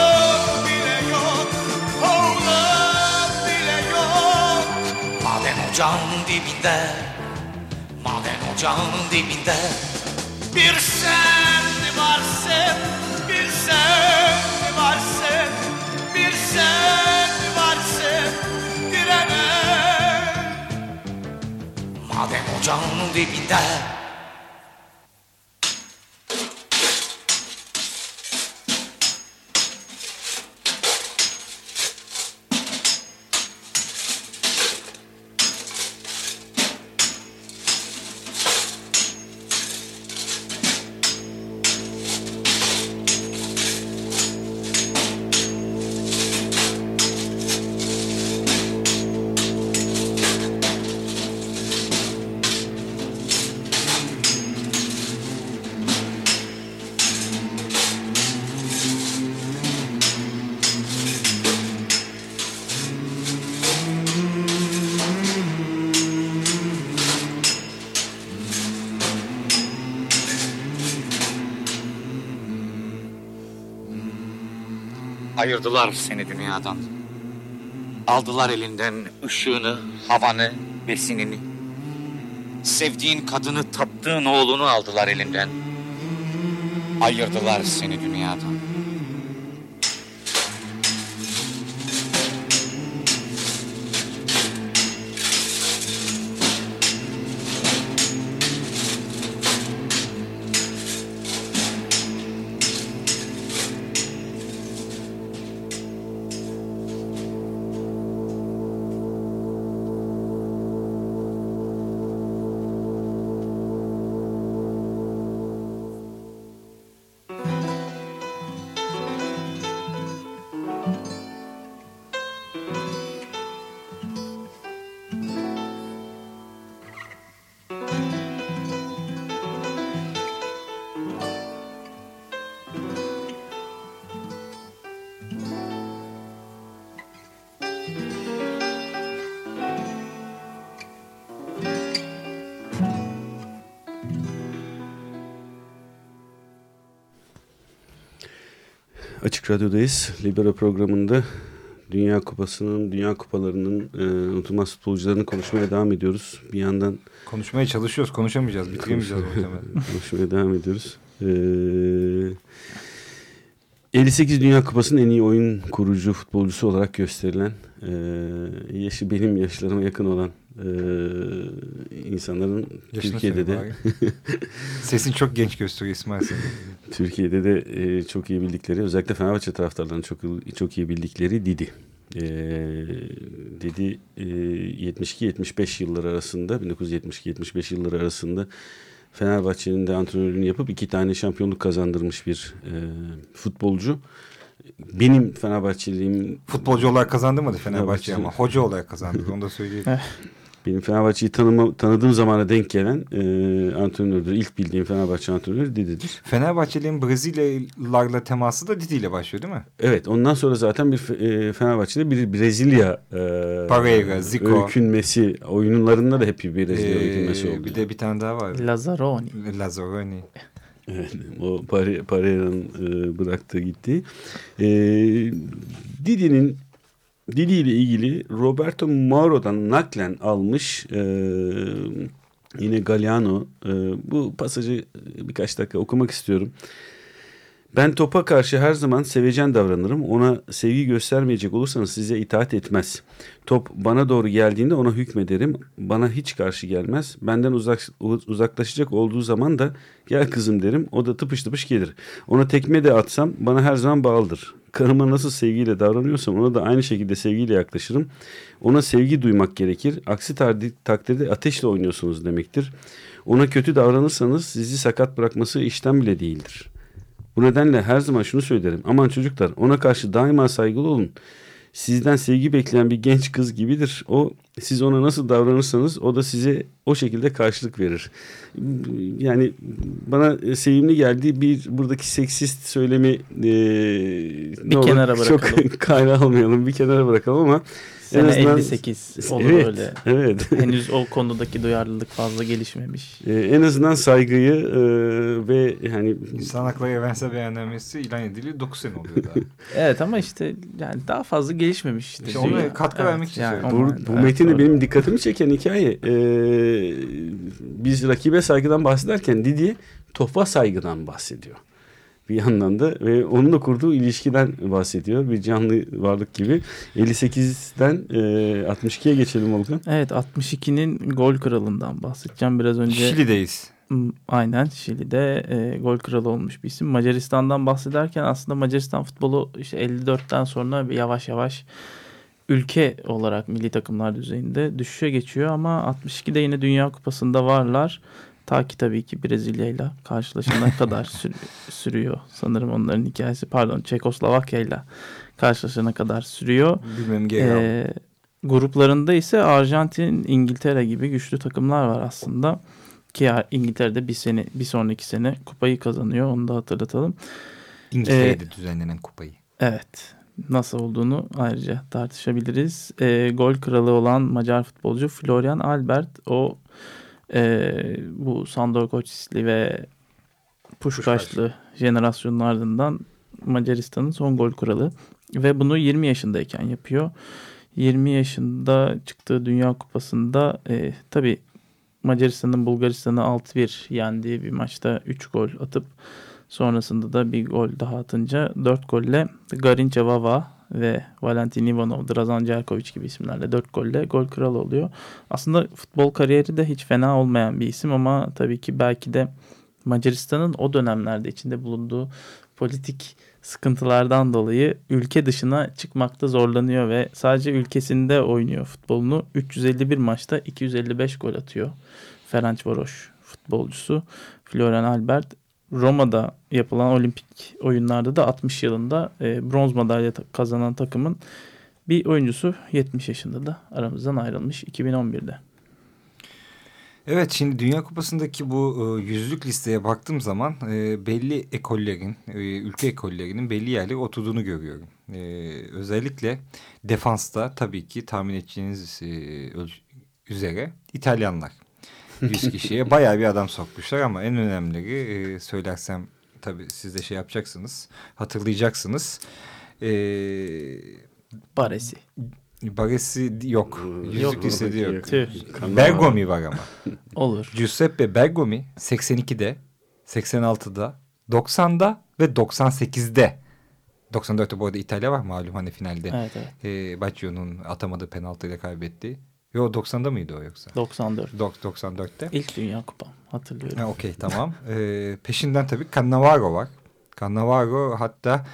ocağının dibinde Maden ocağının dibinde. Bir sen varsın Bir sen varsın? Bir sen varsın? Direne. Maden ocağının dibinde Ayırdılar seni dünyadan. Aldılar elinden ışığını, havanı, besinini. Sevdiğin kadını, taptığın oğlunu aldılar elinden. Ayırdılar seni dünyadan. Açık Radyo'dayız. Libero programında Dünya Kupası'nın, Dünya Kupalarının e, unutulmaz futbolcularını konuşmaya devam ediyoruz. Bir yandan Konuşmaya çalışıyoruz, konuşamayacağız, bitiremeyeceğiz muhtemelen. (laughs) konuşmaya devam ediyoruz. E, 58 Dünya Kupası'nın en iyi oyun kurucu futbolcusu olarak gösterilen, e, yaşı benim yaşlarıma yakın olan e, insanların Yaşını Türkiye'de de. (laughs) Sesin çok genç gösteriyor İsmail senin. Türkiye'de de e, çok iyi bildikleri, özellikle Fenerbahçe taraftarlarının çok çok iyi bildikleri Didi. E, Didi e, 72-75 yılları arasında, 1972-75 yılları arasında Fenerbahçe'nin de antrenörlüğünü yapıp iki tane şampiyonluk kazandırmış bir e, futbolcu. Benim Fenerbahçeliğim Futbolcu olarak kazandırmadı Fenerbahçe Fenerbahçe- ama hoca olarak kazandırdı onu da söyleyelim. (laughs) benim Fenerbahçe'yi tanıma, tanıdığım zamana denk gelen e, antrenördür. İlk bildiğim Fenerbahçe antrenörü Didi'dir. Fenerbahçelilerin Brezilyalılarla teması da Didi ile başlıyor değil mi? Evet ondan sonra zaten bir e, Fenerbahçe'de bir Brezilya e, Pareira, Zico. öykünmesi oyunlarında da hep bir Brezilya Ee, öykünmesi oldu. bir de bir tane daha var. Lazzaroni. Lazzaroni. Evet, o Pare- Pareira'nın e, bıraktığı gitti. E, Didi'nin Didi ile ilgili Roberto Mauro'dan naklen almış e, yine Galliano e, bu pasajı birkaç dakika okumak istiyorum. Ben topa karşı her zaman sevecen davranırım. Ona sevgi göstermeyecek olursanız size itaat etmez. Top bana doğru geldiğinde ona hükmederim. Bana hiç karşı gelmez. Benden uzak, uzaklaşacak olduğu zaman da gel kızım derim. O da tıpış tıpış gelir. Ona tekme de atsam bana her zaman bağlıdır. Karıma nasıl sevgiyle davranıyorsam ona da aynı şekilde sevgiyle yaklaşırım. Ona sevgi duymak gerekir. Aksi takdirde ateşle oynuyorsunuz demektir. Ona kötü davranırsanız sizi sakat bırakması işten bile değildir. Bu nedenle her zaman şunu söylerim. Aman çocuklar ona karşı daima saygılı olun. Sizden sevgi bekleyen bir genç kız gibidir. O siz ona nasıl davranırsanız o da size o şekilde karşılık verir. Yani bana sevimli geldiği bir buradaki seksist söylemi e, Bir ne olur kenara çok bırakalım. (laughs) kayra almayalım bir kenara bırakalım ama Sene azından- 58 olur evet, öyle. Evet. (laughs) Henüz o konudaki duyarlılık fazla gelişmemiş. Ee, en azından saygıyı e, ve yani İnsan Hakları Evrensel Beyannamesi ilan edildi 9 sene oluyor daha. (laughs) Evet ama işte yani daha fazla gelişmemiş işte. İşte ona katkı vermek için yani bu, bu evet, metinde doğru. benim dikkatimi çeken hikaye e, biz rakibe saygıdan bahsederken Didier topa saygıdan bahsediyor. Bir yandan da ve onunla kurduğu ilişkiden bahsediyor. Bir canlı varlık gibi. 58'den e, 62'ye geçelim Volkan. Evet 62'nin gol kralından bahsedeceğim biraz önce. Şili'deyiz. Aynen Şili'de e, gol kralı olmuş bir isim. Macaristan'dan bahsederken aslında Macaristan futbolu işte 54'ten sonra bir yavaş yavaş ülke olarak milli takımlar düzeyinde düşüşe geçiyor ama 62'de yine Dünya Kupası'nda varlar. Ta ki tabii ki Brezilya ile karşılaşana (laughs) kadar sür- sürüyor sanırım onların hikayesi. Pardon Çekoslovakya ile karşılaşana kadar sürüyor. Bilmem. Ee, gruplarında ise Arjantin, İngiltere gibi güçlü takımlar var aslında. Ki İngiltere'de bir sene, bir sonraki sene kupayı kazanıyor. Onu da hatırlatalım. İngiltere'de düzenlenen kupayı. Evet. Nasıl olduğunu ayrıca tartışabiliriz. Ee, gol kralı olan Macar futbolcu Florian Albert o e, bu Sandor Koçisli ve Puşkaşlı jenerasyonun ardından Macaristan'ın son gol kralı ve bunu 20 yaşındayken yapıyor. 20 yaşında çıktığı Dünya Kupası'nda e, tabi Macaristan'ın Bulgaristan'ı 6-1 yendiği bir maçta 3 gol atıp sonrasında da bir gol daha atınca 4 golle Garinca Vava ve Valentin Ivanov, Drazan Cerkovic gibi isimlerle 4 golle gol kralı oluyor. Aslında futbol kariyeri de hiç fena olmayan bir isim ama tabii ki belki de Macaristan'ın o dönemlerde içinde bulunduğu politik sıkıntılardan dolayı ülke dışına çıkmakta zorlanıyor ve sadece ülkesinde oynuyor futbolunu. 351 maçta 255 gol atıyor. Ferencvaros futbolcusu Florian Albert. Roma'da yapılan olimpik oyunlarda da 60 yılında e, bronz madalya kazanan takımın bir oyuncusu 70 yaşında da aramızdan ayrılmış 2011'de. Evet şimdi Dünya Kupası'ndaki bu e, yüzlük listeye baktığım zaman e, belli ekollerin, e, ülke ekollerinin belli yerlere oturduğunu görüyorum. E, özellikle defansta tabii ki tahmin edeceğiniz e, üzere İtalyanlar. 100 kişiye bayağı bir adam sokmuşlar ama en önemlileri e, söylersem tabii siz de şey yapacaksınız. Hatırlayacaksınız. E, Baresi. Baresi yok. Yüzük Yok. listede yok. Tüh. Bergomi var ama. (laughs) Olur. Giuseppe Bergomi 82'de, 86'da, 90'da ve 98'de. 94'te bu arada İtalya var malum hani finalde. Evet evet. E, Baggio'nun atamadığı penaltıyla kaybetti. Yo 90'da mıydı o yoksa? 94. Dok- 94'te. İlk Dünya Kupam hatırlıyorum. Ha, Okey tamam. (laughs) Ee, peşinden tabii Cannavaro var. Cannavaro hatta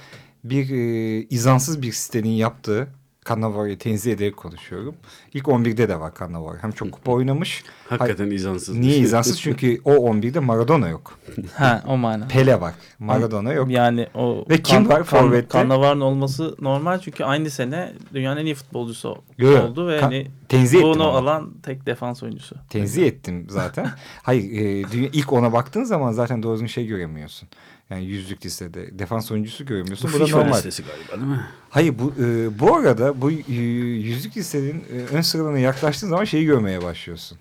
bir e, izansız bir sitenin yaptığı Cannavaro'yu tenzih ederek konuşuyorum. İlk 11'de de var Cannavaro. Hem çok kupa oynamış. Hakikaten izansız. Niye izansız? Çünkü o 11'de Maradona yok. (laughs) Ha o mana. Pele var. Maradona yok. Yani o Ve kim var forvette? Cannavaro'nun olması normal çünkü aynı sene dünyanın en iyi futbolcusu Yo, oldu ve Ka- hani tenzih ettim bunu ama. alan tek defans oyuncusu. Tenzih ettim zaten. (laughs) Hayır e, dünya, ilk ona baktığın zaman zaten doğru düzgün şey göremiyorsun. Yani yüzlük listede defans oyuncusu göremiyorsun. Bu, da normal. listesi galiba değil mi? Hayır bu e, bu arada bu e, yüzlük listenin e, ön sıralarına yaklaştığın zaman şeyi görmeye başlıyorsun.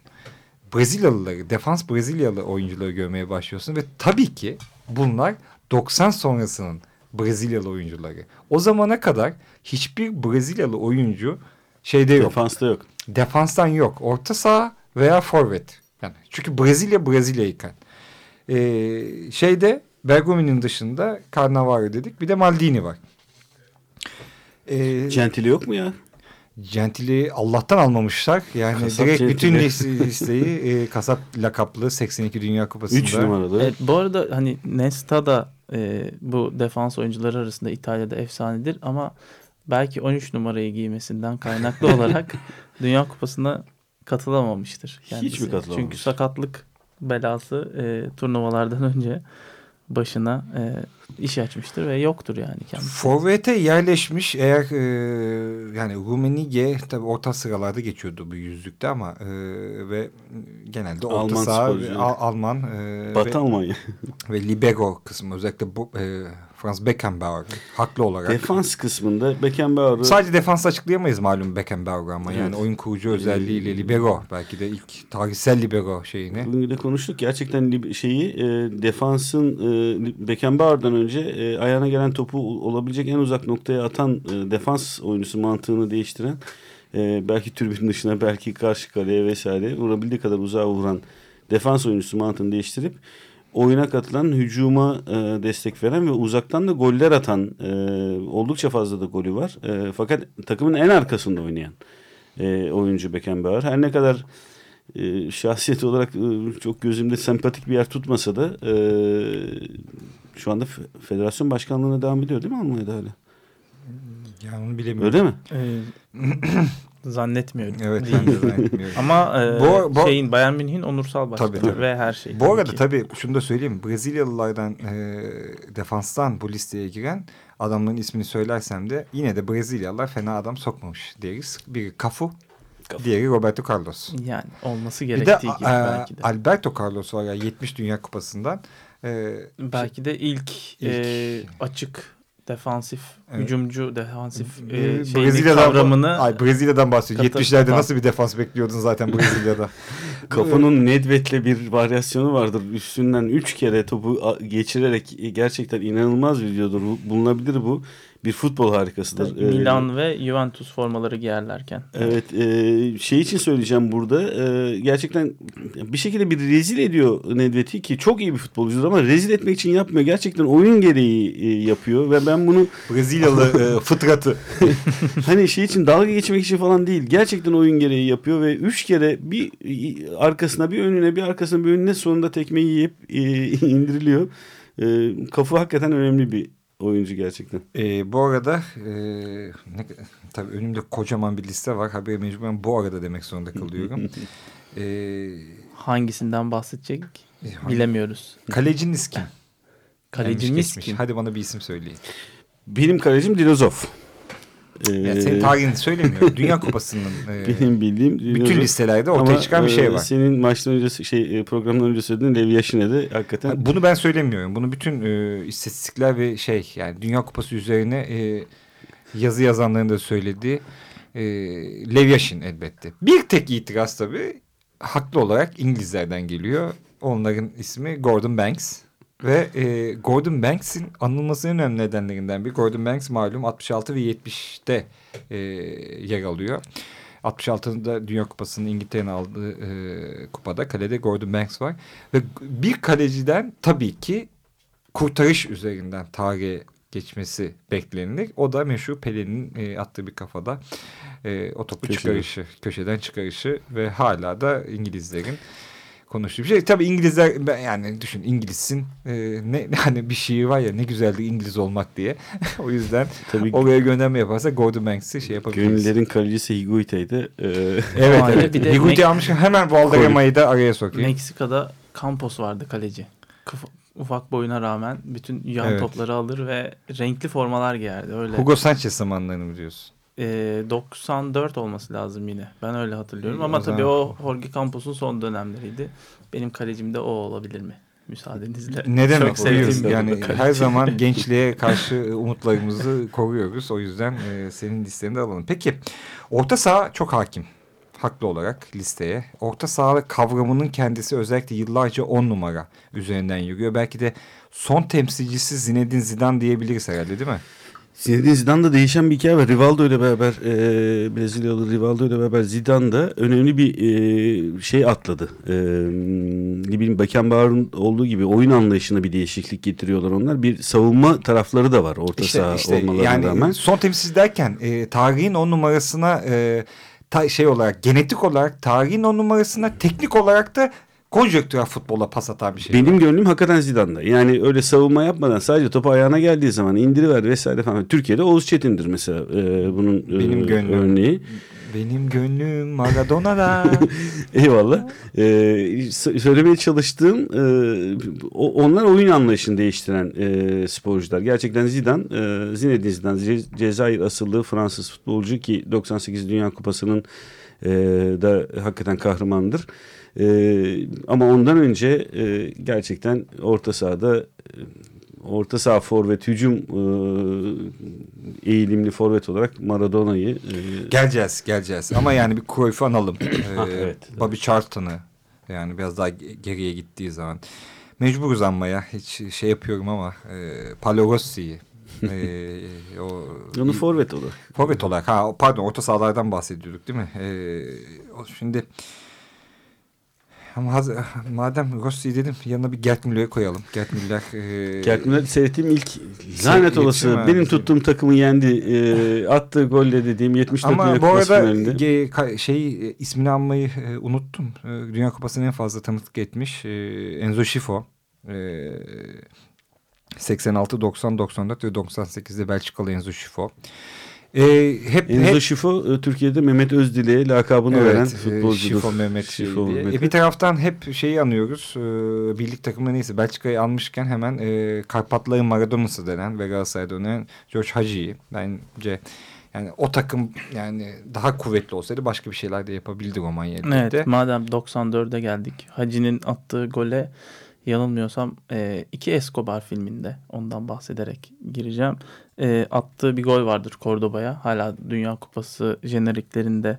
Brezilyalıları, defans Brezilyalı oyuncuları görmeye başlıyorsun ve tabii ki bunlar 90 sonrasının Brezilyalı oyuncuları. O zamana kadar hiçbir Brezilyalı oyuncu şeyde yok. Defansta yok. Defanstan yok. Orta saha veya forvet. Yani çünkü Brezilya Brezilya'yken. Ee, şeyde Bergomi'nin dışında Cannavaro dedik. Bir de Maldini var. Ee, Gentili yok mu ya? Gentili Allah'tan almamışlar. Yani Kasap direkt Gentili. bütün liste- listeyi e, kasap lakaplı 82 Dünya Kupası'nda. 3 numaralı. Evet, bu arada hani Nesta da e, bu defans oyuncuları arasında İtalya'da efsanedir ama belki 13 numarayı giymesinden kaynaklı (laughs) olarak Dünya Kupası'na katılamamıştır. kendisi. mi katılamamış? Çünkü sakatlık belası e, turnuvalardan önce başına e, iş açmıştır ve yoktur yani kendisi. Forvet'e yerleşmiş eğer e, yani Rumenige tabii orta sıralarda geçiyordu bu yüzlükte ama e, ve genelde orta Alman saha sporcu. ve Al- Alman e, Batı ve, Almanya. (laughs) ve libero kısmı özellikle bu e, Franz Beckenbauer haklı olarak. Defans kısmında Beckenbauer'ı Sadece defans açıklayamayız malum Beckenbauer ama yani oyun kurucu özelliğiyle libero belki de ilk tarihsel libero şeyini. Bugün de konuştuk. Gerçekten şeyi e, defansın e, Beckenbauer'dan önce e, ayağına gelen topu olabilecek en uzak noktaya atan e, defans oyuncusu mantığını değiştiren e, belki türbün dışına belki karşı kaleye vesaire vurabildiği kadar uzağa vuran defans oyuncusu mantığını değiştirip oyuna katılan, hücuma e, destek veren ve uzaktan da goller atan e, oldukça fazla da golü var. E, fakat takımın en arkasında oynayan e, oyuncu Beckenbauer. Her ne kadar e, şahsiyet olarak e, çok gözümde sempatik bir yer tutmasa da e, şu anda fe- federasyon başkanlığına devam ediyor değil mi Almanya'da hala? Yani onu bilemiyorum. Öyle mi? E, zannetmiyorum. Evet Değil. ben de zannetmiyorum. (laughs) Ama e, Bu- bu- şeyin Bayern Münih'in onursal başkanı Tabii, tabii. ve her şey. Bu arada ki. tabii şunu da söyleyeyim. Brezilyalılardan e, defanstan bu listeye giren adamların ismini söylersem de yine de Brezilyalılar fena adam sokmamış deriz. Biri Cafu, diğeri Roberto Carlos. Yani olması Bir de gerektiği gibi a- belki de. Alberto Carlos var ya 70 Dünya Kupası'ndan. E, Belki de ilk, İlk. e, açık defansif, Evet. hücumcu defansif e, Brezilya'dan, kavramını ay, Brezilya'dan bahsediyor. katı- 70'lerde katan- nasıl bir defans bekliyordun zaten Brezilya'da? (laughs) Kafanın Nedved'le bir varyasyonu vardır. Üstünden üç kere topu geçirerek e, gerçekten inanılmaz videodur. Bu- Bulunabilir bu. Bir futbol harikasıdır. Ee, Milan ve Juventus formaları giyerlerken. Evet e, şey için söyleyeceğim burada e, gerçekten bir şekilde bir rezil ediyor Nedved'i ki çok iyi bir futbolcudur ama rezil etmek için yapmıyor. Gerçekten oyun gereği e, yapıyor ve ben bunu Brezilyalı e, (laughs) fıtratı. (laughs) hani şey için dalga geçmek için falan değil. Gerçekten oyun gereği yapıyor ve üç kere bir arkasına bir önüne bir arkasına bir önüne sonunda tekmeyi yiyip e, (laughs) indiriliyor. E, kafa hakikaten önemli bir oyuncu gerçekten. E, bu arada e, ne, tabii önümde kocaman bir liste var. Haberi mecburen bu arada demek zorunda kalıyorum. (laughs) e, Hangisinden bahsedecek hangi- bilemiyoruz. kaleciniz kim? Kalecimiz kim? Hadi bana bir isim söyleyin. Benim kalecim Dilozov. E, Yani senin tarihini söylemiyorum. (laughs) Dünya Kupası'nın e, benim bildiğim bütün Dilozov. listelerde ortaya Ama, çıkan bir e, şey var. Senin maçtan önce şey e, programdan önce söylediğin Levi Yaşin'e de hakikaten Bunu ben söylemiyorum. Bunu bütün e, istatistikler ve şey yani Dünya Kupası üzerine e, yazı yazanların da söylediği e, Levyaşin elbette. Bir tek itiraz tabii haklı olarak İngilizlerden geliyor. Onların ismi Gordon Banks. Ve e, Gordon Banks'in anılmasının önemli nedenlerinden biri. Gordon Banks malum 66 ve 70'te e, yer alıyor. 66'da Dünya Kupası'nın İngiltere'nin aldığı e, kupada kalede Gordon Banks var. Ve bir kaleciden tabii ki kurtarış üzerinden tarihe geçmesi beklenilir. O da meşhur Pelin'in e, attığı bir kafada e, o topu Köşeden. çıkarışı, köşeden çıkarışı ve hala da İngilizlerin konuştuğu bir şey. Tabii İngilizler ben yani düşün İngilizsin e, ne hani bir şiir var ya ne güzeldi İngiliz olmak diye. (laughs) o yüzden Tabii oraya gönderme yaparsa Gordon Banks'i şey yapabiliriz. gönüllerin kalecisi Higuita'ydı. Ee, Evet, evet. bir de Higuiti Mek- almışken hemen Valderemay'ı da araya sokuyor. Meksika'da Campos vardı kaleci. Kıf- ufak boyuna rağmen bütün yan Evet. topları alır ve renkli formalar giyerdi. Öyle. Hugo Sanchez zamanlarını mı diyorsun? Ee, 94 olması lazım yine. Ben öyle hatırlıyorum. İyi, Ama o tabii o Jorge Campos'un son dönemleriydi. Benim kalecim de o olabilir mi? Müsaadenizle. Ne demek Çok yani her zaman (laughs) gençliğe karşı e, umutlarımızı koruyoruz. O yüzden e, senin listeni de alalım. Peki orta saha çok hakim. Haklı olarak listeye. Orta saha kavramının kendisi özellikle yıllarca on numara üzerinden yürüyor. Belki de son temsilcisi Zinedine Zidane diyebiliriz herhalde değil mi? Zinedine Zidane'da değişen bir hikaye var. Rivaldo ile beraber e, Brezilyalı Rivaldo ile beraber Zidane da önemli bir e, şey atladı. E, ne bileyim Beckenbauer'ın olduğu gibi oyun anlayışına bir değişiklik getiriyorlar onlar. Bir savunma tarafları da var orta saha olmalarına yani rağmen. son temsilci derken e, tarihin on numarasına e, ta- şey olarak genetik olarak tarihin on numarasına teknik olarak da konjonktürel futbola pas atan bir şey. Benim var. gönlüm hakikaten Zidane'da. Yani öyle savunma yapmadan sadece topu ayağına geldiği zaman indiriver vesaire falan. Türkiye'de Oğuz Çetin'dir mesela e, bunun e, Benim gönlüm. örneği. Benim gönlüm Maradona'da. (laughs) Eyvallah. Ee, söylemeye çalıştığım e, onlar oyun anlayışını değiştiren e, sporcular. Gerçekten Zidane, e, Zinedine Zidane, Ce- Cezayir asıllı Fransız futbolcu ki 98 Dünya Kupası'nın e, da hakikaten kahramandır. E, ama ondan önce e, gerçekten orta sahada e, orta saha forvet hücum e, eğilimli forvet olarak Maradona'yı e, geleceğiz, geleceğiz. Ama yani bir Cruyff'u analım. Ha, (clears throat) Ee, evet. Bobby Charlton'ı yani biraz daha ge- geriye gittiği zaman. Mecburuz anmaya. Hiç şey yapıyorum ama e, Paolo Rossi'yi. e, (laughs) o, onu forvet olarak. Forvet olarak ha pardon orta sahalardan bahsediyorduk değil mi? Ee, şimdi madem Rossi dedim yanına bir Gert Müller'i koyalım. Gert Müller e, Gert Müller seyrettiğim ilk lanet olası benim tuttuğum takımı yendi. E, attığı golle dediğim 74 ama Dünya bu arada ge- ka- şey e, ismini anmayı e, unuttum. E, Dünya Kupası'nı en fazla tanıklık etmiş e, Enzo Schifo. E, 86, 90, 94 ve 98'de Belçikalı Enzo Schifo. E, hep, Enzo hep Şifo e, Türkiye'de Mehmet Özdilek'e lakabını veren e, futbolcudur. Şifo Mehmet Şifo diye. Mehmet. E, bir taraftan hep şeyi anıyoruz. E, birlik takımı neyse Belçika'yı almışken hemen e, Karpatların Maradona'sı denen ve Galatasaray'da oynayan George Hagi'yi bence yani o takım yani daha kuvvetli olsaydı başka bir şeyler de yapabildi Romanya elbette. Evet madem 94'e geldik. Hacı'nin attığı gole yanılmıyorsam e, iki Escobar filminde ondan bahsederek gireceğim. E, attığı bir gol vardır Cordoba'ya. Hala Dünya Kupası jeneriklerinde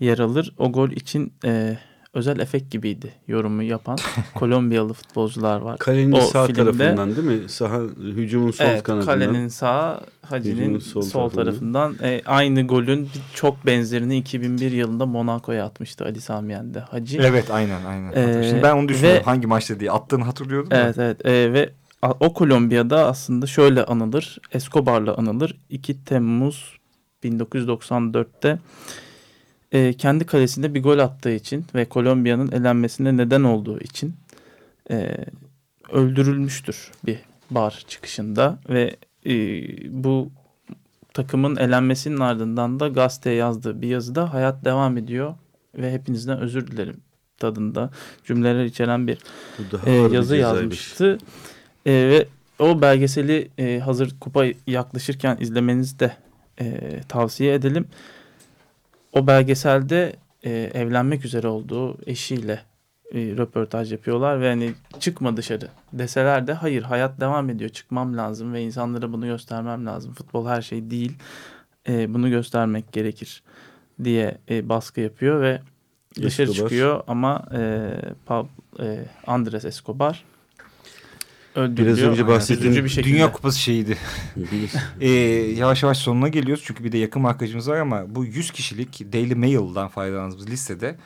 yer alır. O gol için e, özel efekt gibiydi yorumu yapan (laughs) Kolombiyalı futbolcular var. Kalenin O sağ filmde- tarafından değil mi? Saha hücumun sol evet, kanadından. kalenin sağ, Hacı'nin sol, sol tarafından. E, aynı golün çok benzerini 2001 yılında Monaco'ya atmıştı Ali Sami Yen'de. Hacı. Evet aynen aynen. Ee, Şimdi ben onu düşünüyorum ve- hangi maçta diye attığını hatırlıyordum da. Evet evet E, ve o Kolombiya'da aslında şöyle anılır. Escobar'la anılır. 2 Temmuz 1994'te e, kendi kalesinde bir gol attığı için ve Kolombiya'nın elenmesine neden olduğu için e, öldürülmüştür bir bar çıkışında ve e, bu takımın elenmesinin ardından da gazeteye yazdığı bir yazıda hayat devam ediyor ve hepinizden özür dilerim tadında cümleler içeren bir e, bir yazı cezaymış. yazmıştı. E, ve o belgeseli e, hazır kupa yaklaşırken izlemenizi de e, tavsiye edelim. O belgeselde e, evlenmek üzere olduğu eşiyle e, röportaj yapıyorlar ve hani çıkma dışarı deseler de hayır hayat devam ediyor çıkmam lazım ve insanlara bunu göstermem lazım. Futbol her şey değil e, bunu göstermek gerekir diye e, baskı yapıyor ve dışarı Escobar. çıkıyor ama e, Pab, e, Andres Escobar Öldürülüyor. Biraz önce bahsettiğim bir şekilde. Dünya Kupası şeyiydi. (laughs) Ee, yavaş yavaş sonuna geliyoruz çünkü bir de yakın markacımız var ama bu 100 kişilik Daily Mail'dan faydalandığımız listede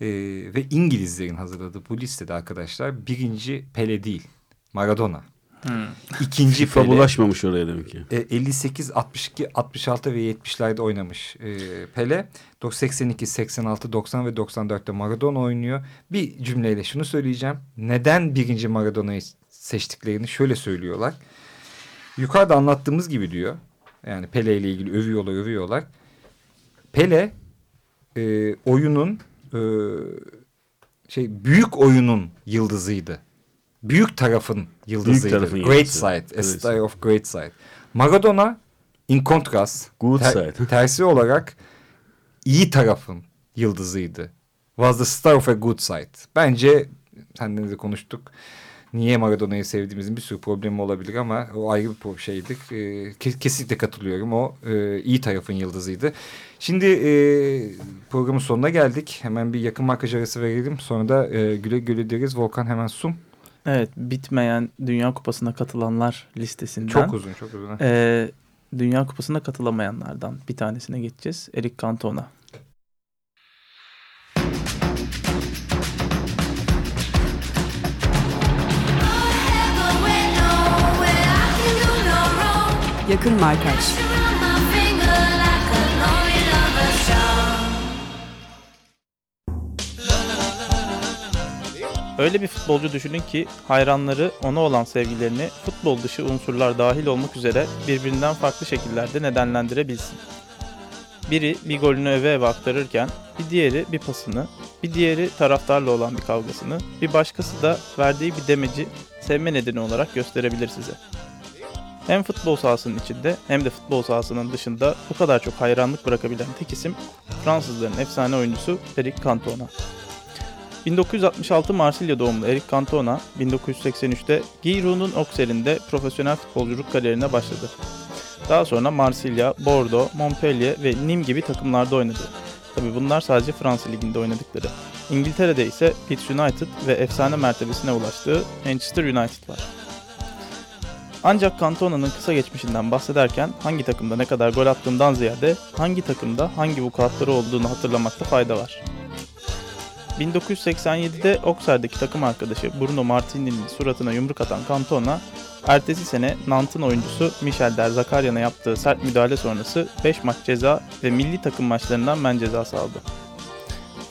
e, ve İngilizlerin hazırladığı bu listede arkadaşlar birinci Pele değil Maradona. Hmm. İkinci FIFA Pele bulaşmamış oraya demek ki. e, 58, 62, 66 ve 70'lerde oynamış e, Pele. 82, 86, 90 ve 94'te Maradona oynuyor. Bir cümleyle şunu söyleyeceğim. Neden birinci Maradona'yı seçtiklerini şöyle söylüyorlar. Yukarıda anlattığımız gibi diyor. Yani Pele ile ilgili övüyorlar, övüyorlar. Pele e, oyunun e, şey büyük oyunun yıldızıydı. Büyük tarafın yıldızıydı. tarafın great yıldızı. side. A star of great side. Maradona in contrast. Good ter- side. (laughs) tersi olarak iyi tarafın yıldızıydı. Was the star of a good side. Bence seninle de konuştuk. Niye Maradona'yı sevdiğimizin bir sürü problemi olabilir ama o ayrı bir şeydir. Ee, ke- kesinlikle katılıyorum. O e, iyi tarafın yıldızıydı. Şimdi e, programın sonuna geldik. Hemen bir yakın markaj arası verelim. Sonra da e, güle güle deriz. Volkan hemen sun. Evet bitmeyen Dünya Kupası'na katılanlar listesinden. Çok uzun çok uzun. Ee, Dünya Kupası'na katılamayanlardan bir tanesine geçeceğiz. Eric Cantona. Yakın Markaj Öyle bir futbolcu düşünün ki hayranları ona olan sevgilerini futbol dışı unsurlar dahil olmak üzere birbirinden farklı şekillerde nedenlendirebilsin. Biri bir golünü öve eve aktarırken bir diğeri bir pasını, bir diğeri taraftarla olan bir kavgasını, bir başkası da verdiği bir demeci sevme nedeni olarak gösterebilir size. Hem futbol sahasının içinde hem de futbol sahasının dışında bu kadar çok hayranlık bırakabilen tek isim Fransızların efsane oyuncusu Eric Cantona. 1966 Marsilya doğumlu Eric Cantona, 1983'te Giroud'un Auxerre'inde profesyonel futbolculuk kariyerine başladı. Daha sonra Marsilya, Bordeaux, Montpellier ve Nîmes gibi takımlarda oynadı. Tabi bunlar sadece Fransa Ligi'nde oynadıkları. İngiltere'de ise Leeds United ve efsane mertebesine ulaştığı Manchester United var. Ancak Cantona'nın kısa geçmişinden bahsederken hangi takımda ne kadar gol attığından ziyade hangi takımda hangi vukuatları olduğunu hatırlamakta fayda var. 1987'de Auxerre'deki takım arkadaşı Bruno Martini'nin suratına yumruk atan Cantona, ertesi sene Nant'ın oyuncusu Michel Derzakarian'a yaptığı sert müdahale sonrası 5 maç ceza ve milli takım maçlarından men cezası aldı.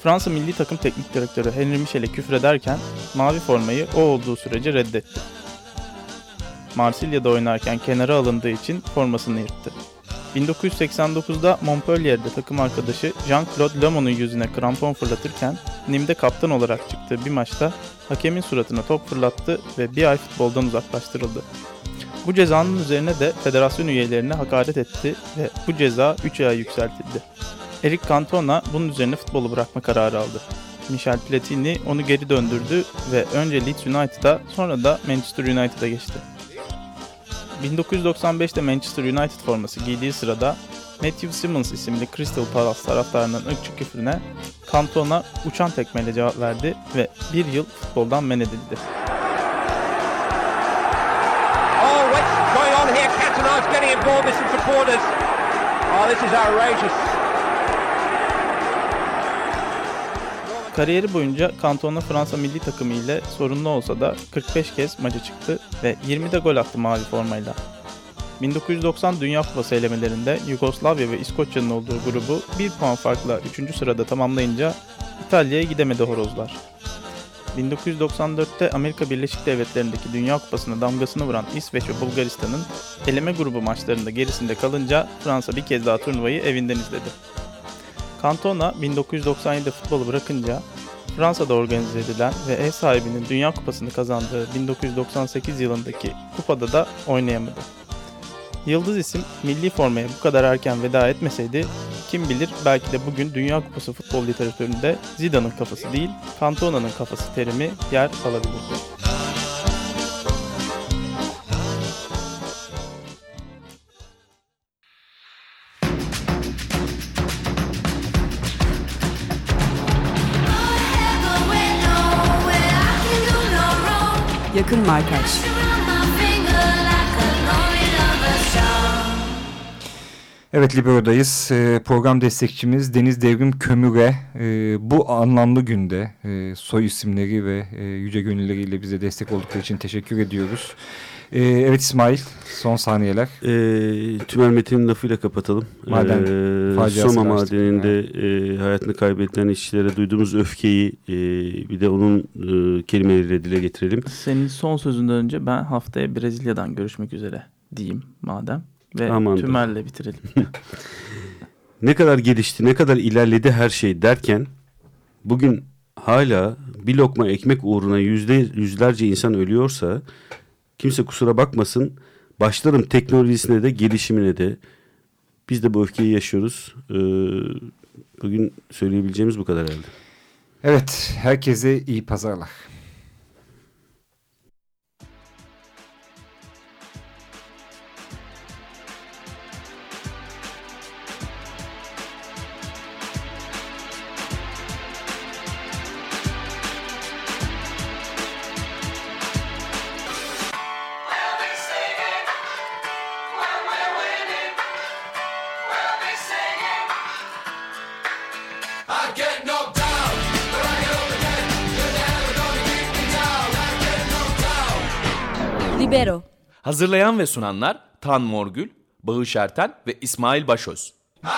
Fransa milli takım teknik direktörü Henry Michel'e küfrederken mavi formayı o olduğu sürece reddetti. Marsilya'da oynarken kenara alındığı için formasını yırttı. 1989'da Montpellier'de takım arkadaşı Jean-Claude Lemon'un yüzüne krampon fırlatırken Nim'de kaptan olarak çıktığı bir maçta hakemin suratına top fırlattı ve bir ay futboldan uzaklaştırıldı. Bu cezanın üzerine de federasyon üyelerine hakaret etti ve bu ceza 3 ay yükseltildi. Eric Cantona bunun üzerine futbolu bırakma kararı aldı. Michel Platini onu geri döndürdü ve önce Leeds United'a sonra da Manchester United'a geçti. 1995'te Manchester United forması giydiği sırada Matthew Simmons isimli Crystal Palace taraftarının ırkçı küfrüne Cantona uçan tekmeyle cevap verdi ve bir yıl futboldan men edildi. Oh, what's going on here? Cantona's getting involved with some supporters. Oh, this is outrageous. Kariyeri boyunca Cantona Fransa milli takımı ile sorunlu olsa da 45 kez maça çıktı ve 20'de gol attı mavi formayla. 1990 Dünya Kupası elemelerinde Yugoslavya ve İskoçya'nın olduğu grubu 1 puan farkla 3. sırada tamamlayınca İtalya'ya gidemedi horozlar. 1994'te Amerika Birleşik Devletleri'ndeki Dünya Kupası'na damgasını vuran İsveç ve Bulgaristan'ın eleme grubu maçlarında gerisinde kalınca Fransa bir kez daha turnuvayı evinden izledi. Cantona 1997'de futbolu bırakınca Fransa'da organize edilen ve ev sahibinin Dünya Kupası'nı kazandığı 1998 yılındaki kupada da oynayamadı. Yıldız isim milli formaya bu kadar erken veda etmeseydi kim bilir belki de bugün Dünya Kupası futbol literatüründe Zidane'ın kafası değil Cantona'nın kafası terimi yer alabilirdi. Akın Markaç. Evet Libero'dayız. Ee, program destekçimiz Deniz Devrim Kömür'e e, bu anlamlı günde e, soy isimleri ve e, yüce gönülleriyle bize destek oldukları için teşekkür ediyoruz. E, evet İsmail son saniyeler. E, Tümer Metin'in lafıyla kapatalım. Maden e, Soma madeninde e, hayatını kaybedilen işçilere duyduğumuz öfkeyi e, bir de onun e, kelimeleriyle dile getirelim. Senin son sözünden önce ben haftaya Brezilya'dan görüşmek üzere diyeyim madem. Ve Aman tümerle bitirelim. (laughs) (laughs) ne kadar gelişti, ne kadar ilerledi her şey derken bugün hala bir lokma ekmek uğruna yüzde yüzlerce insan ölüyorsa kimse kusura bakmasın başlarım teknolojisine de gelişimine de biz de bu öfkeyi yaşıyoruz. Ee, bugün söyleyebileceğimiz bu kadar herhalde. Evet herkese iyi pazarlar. Hazırlayan ve sunanlar Tan Morgül, Bağış Erten ve İsmail Başöz. No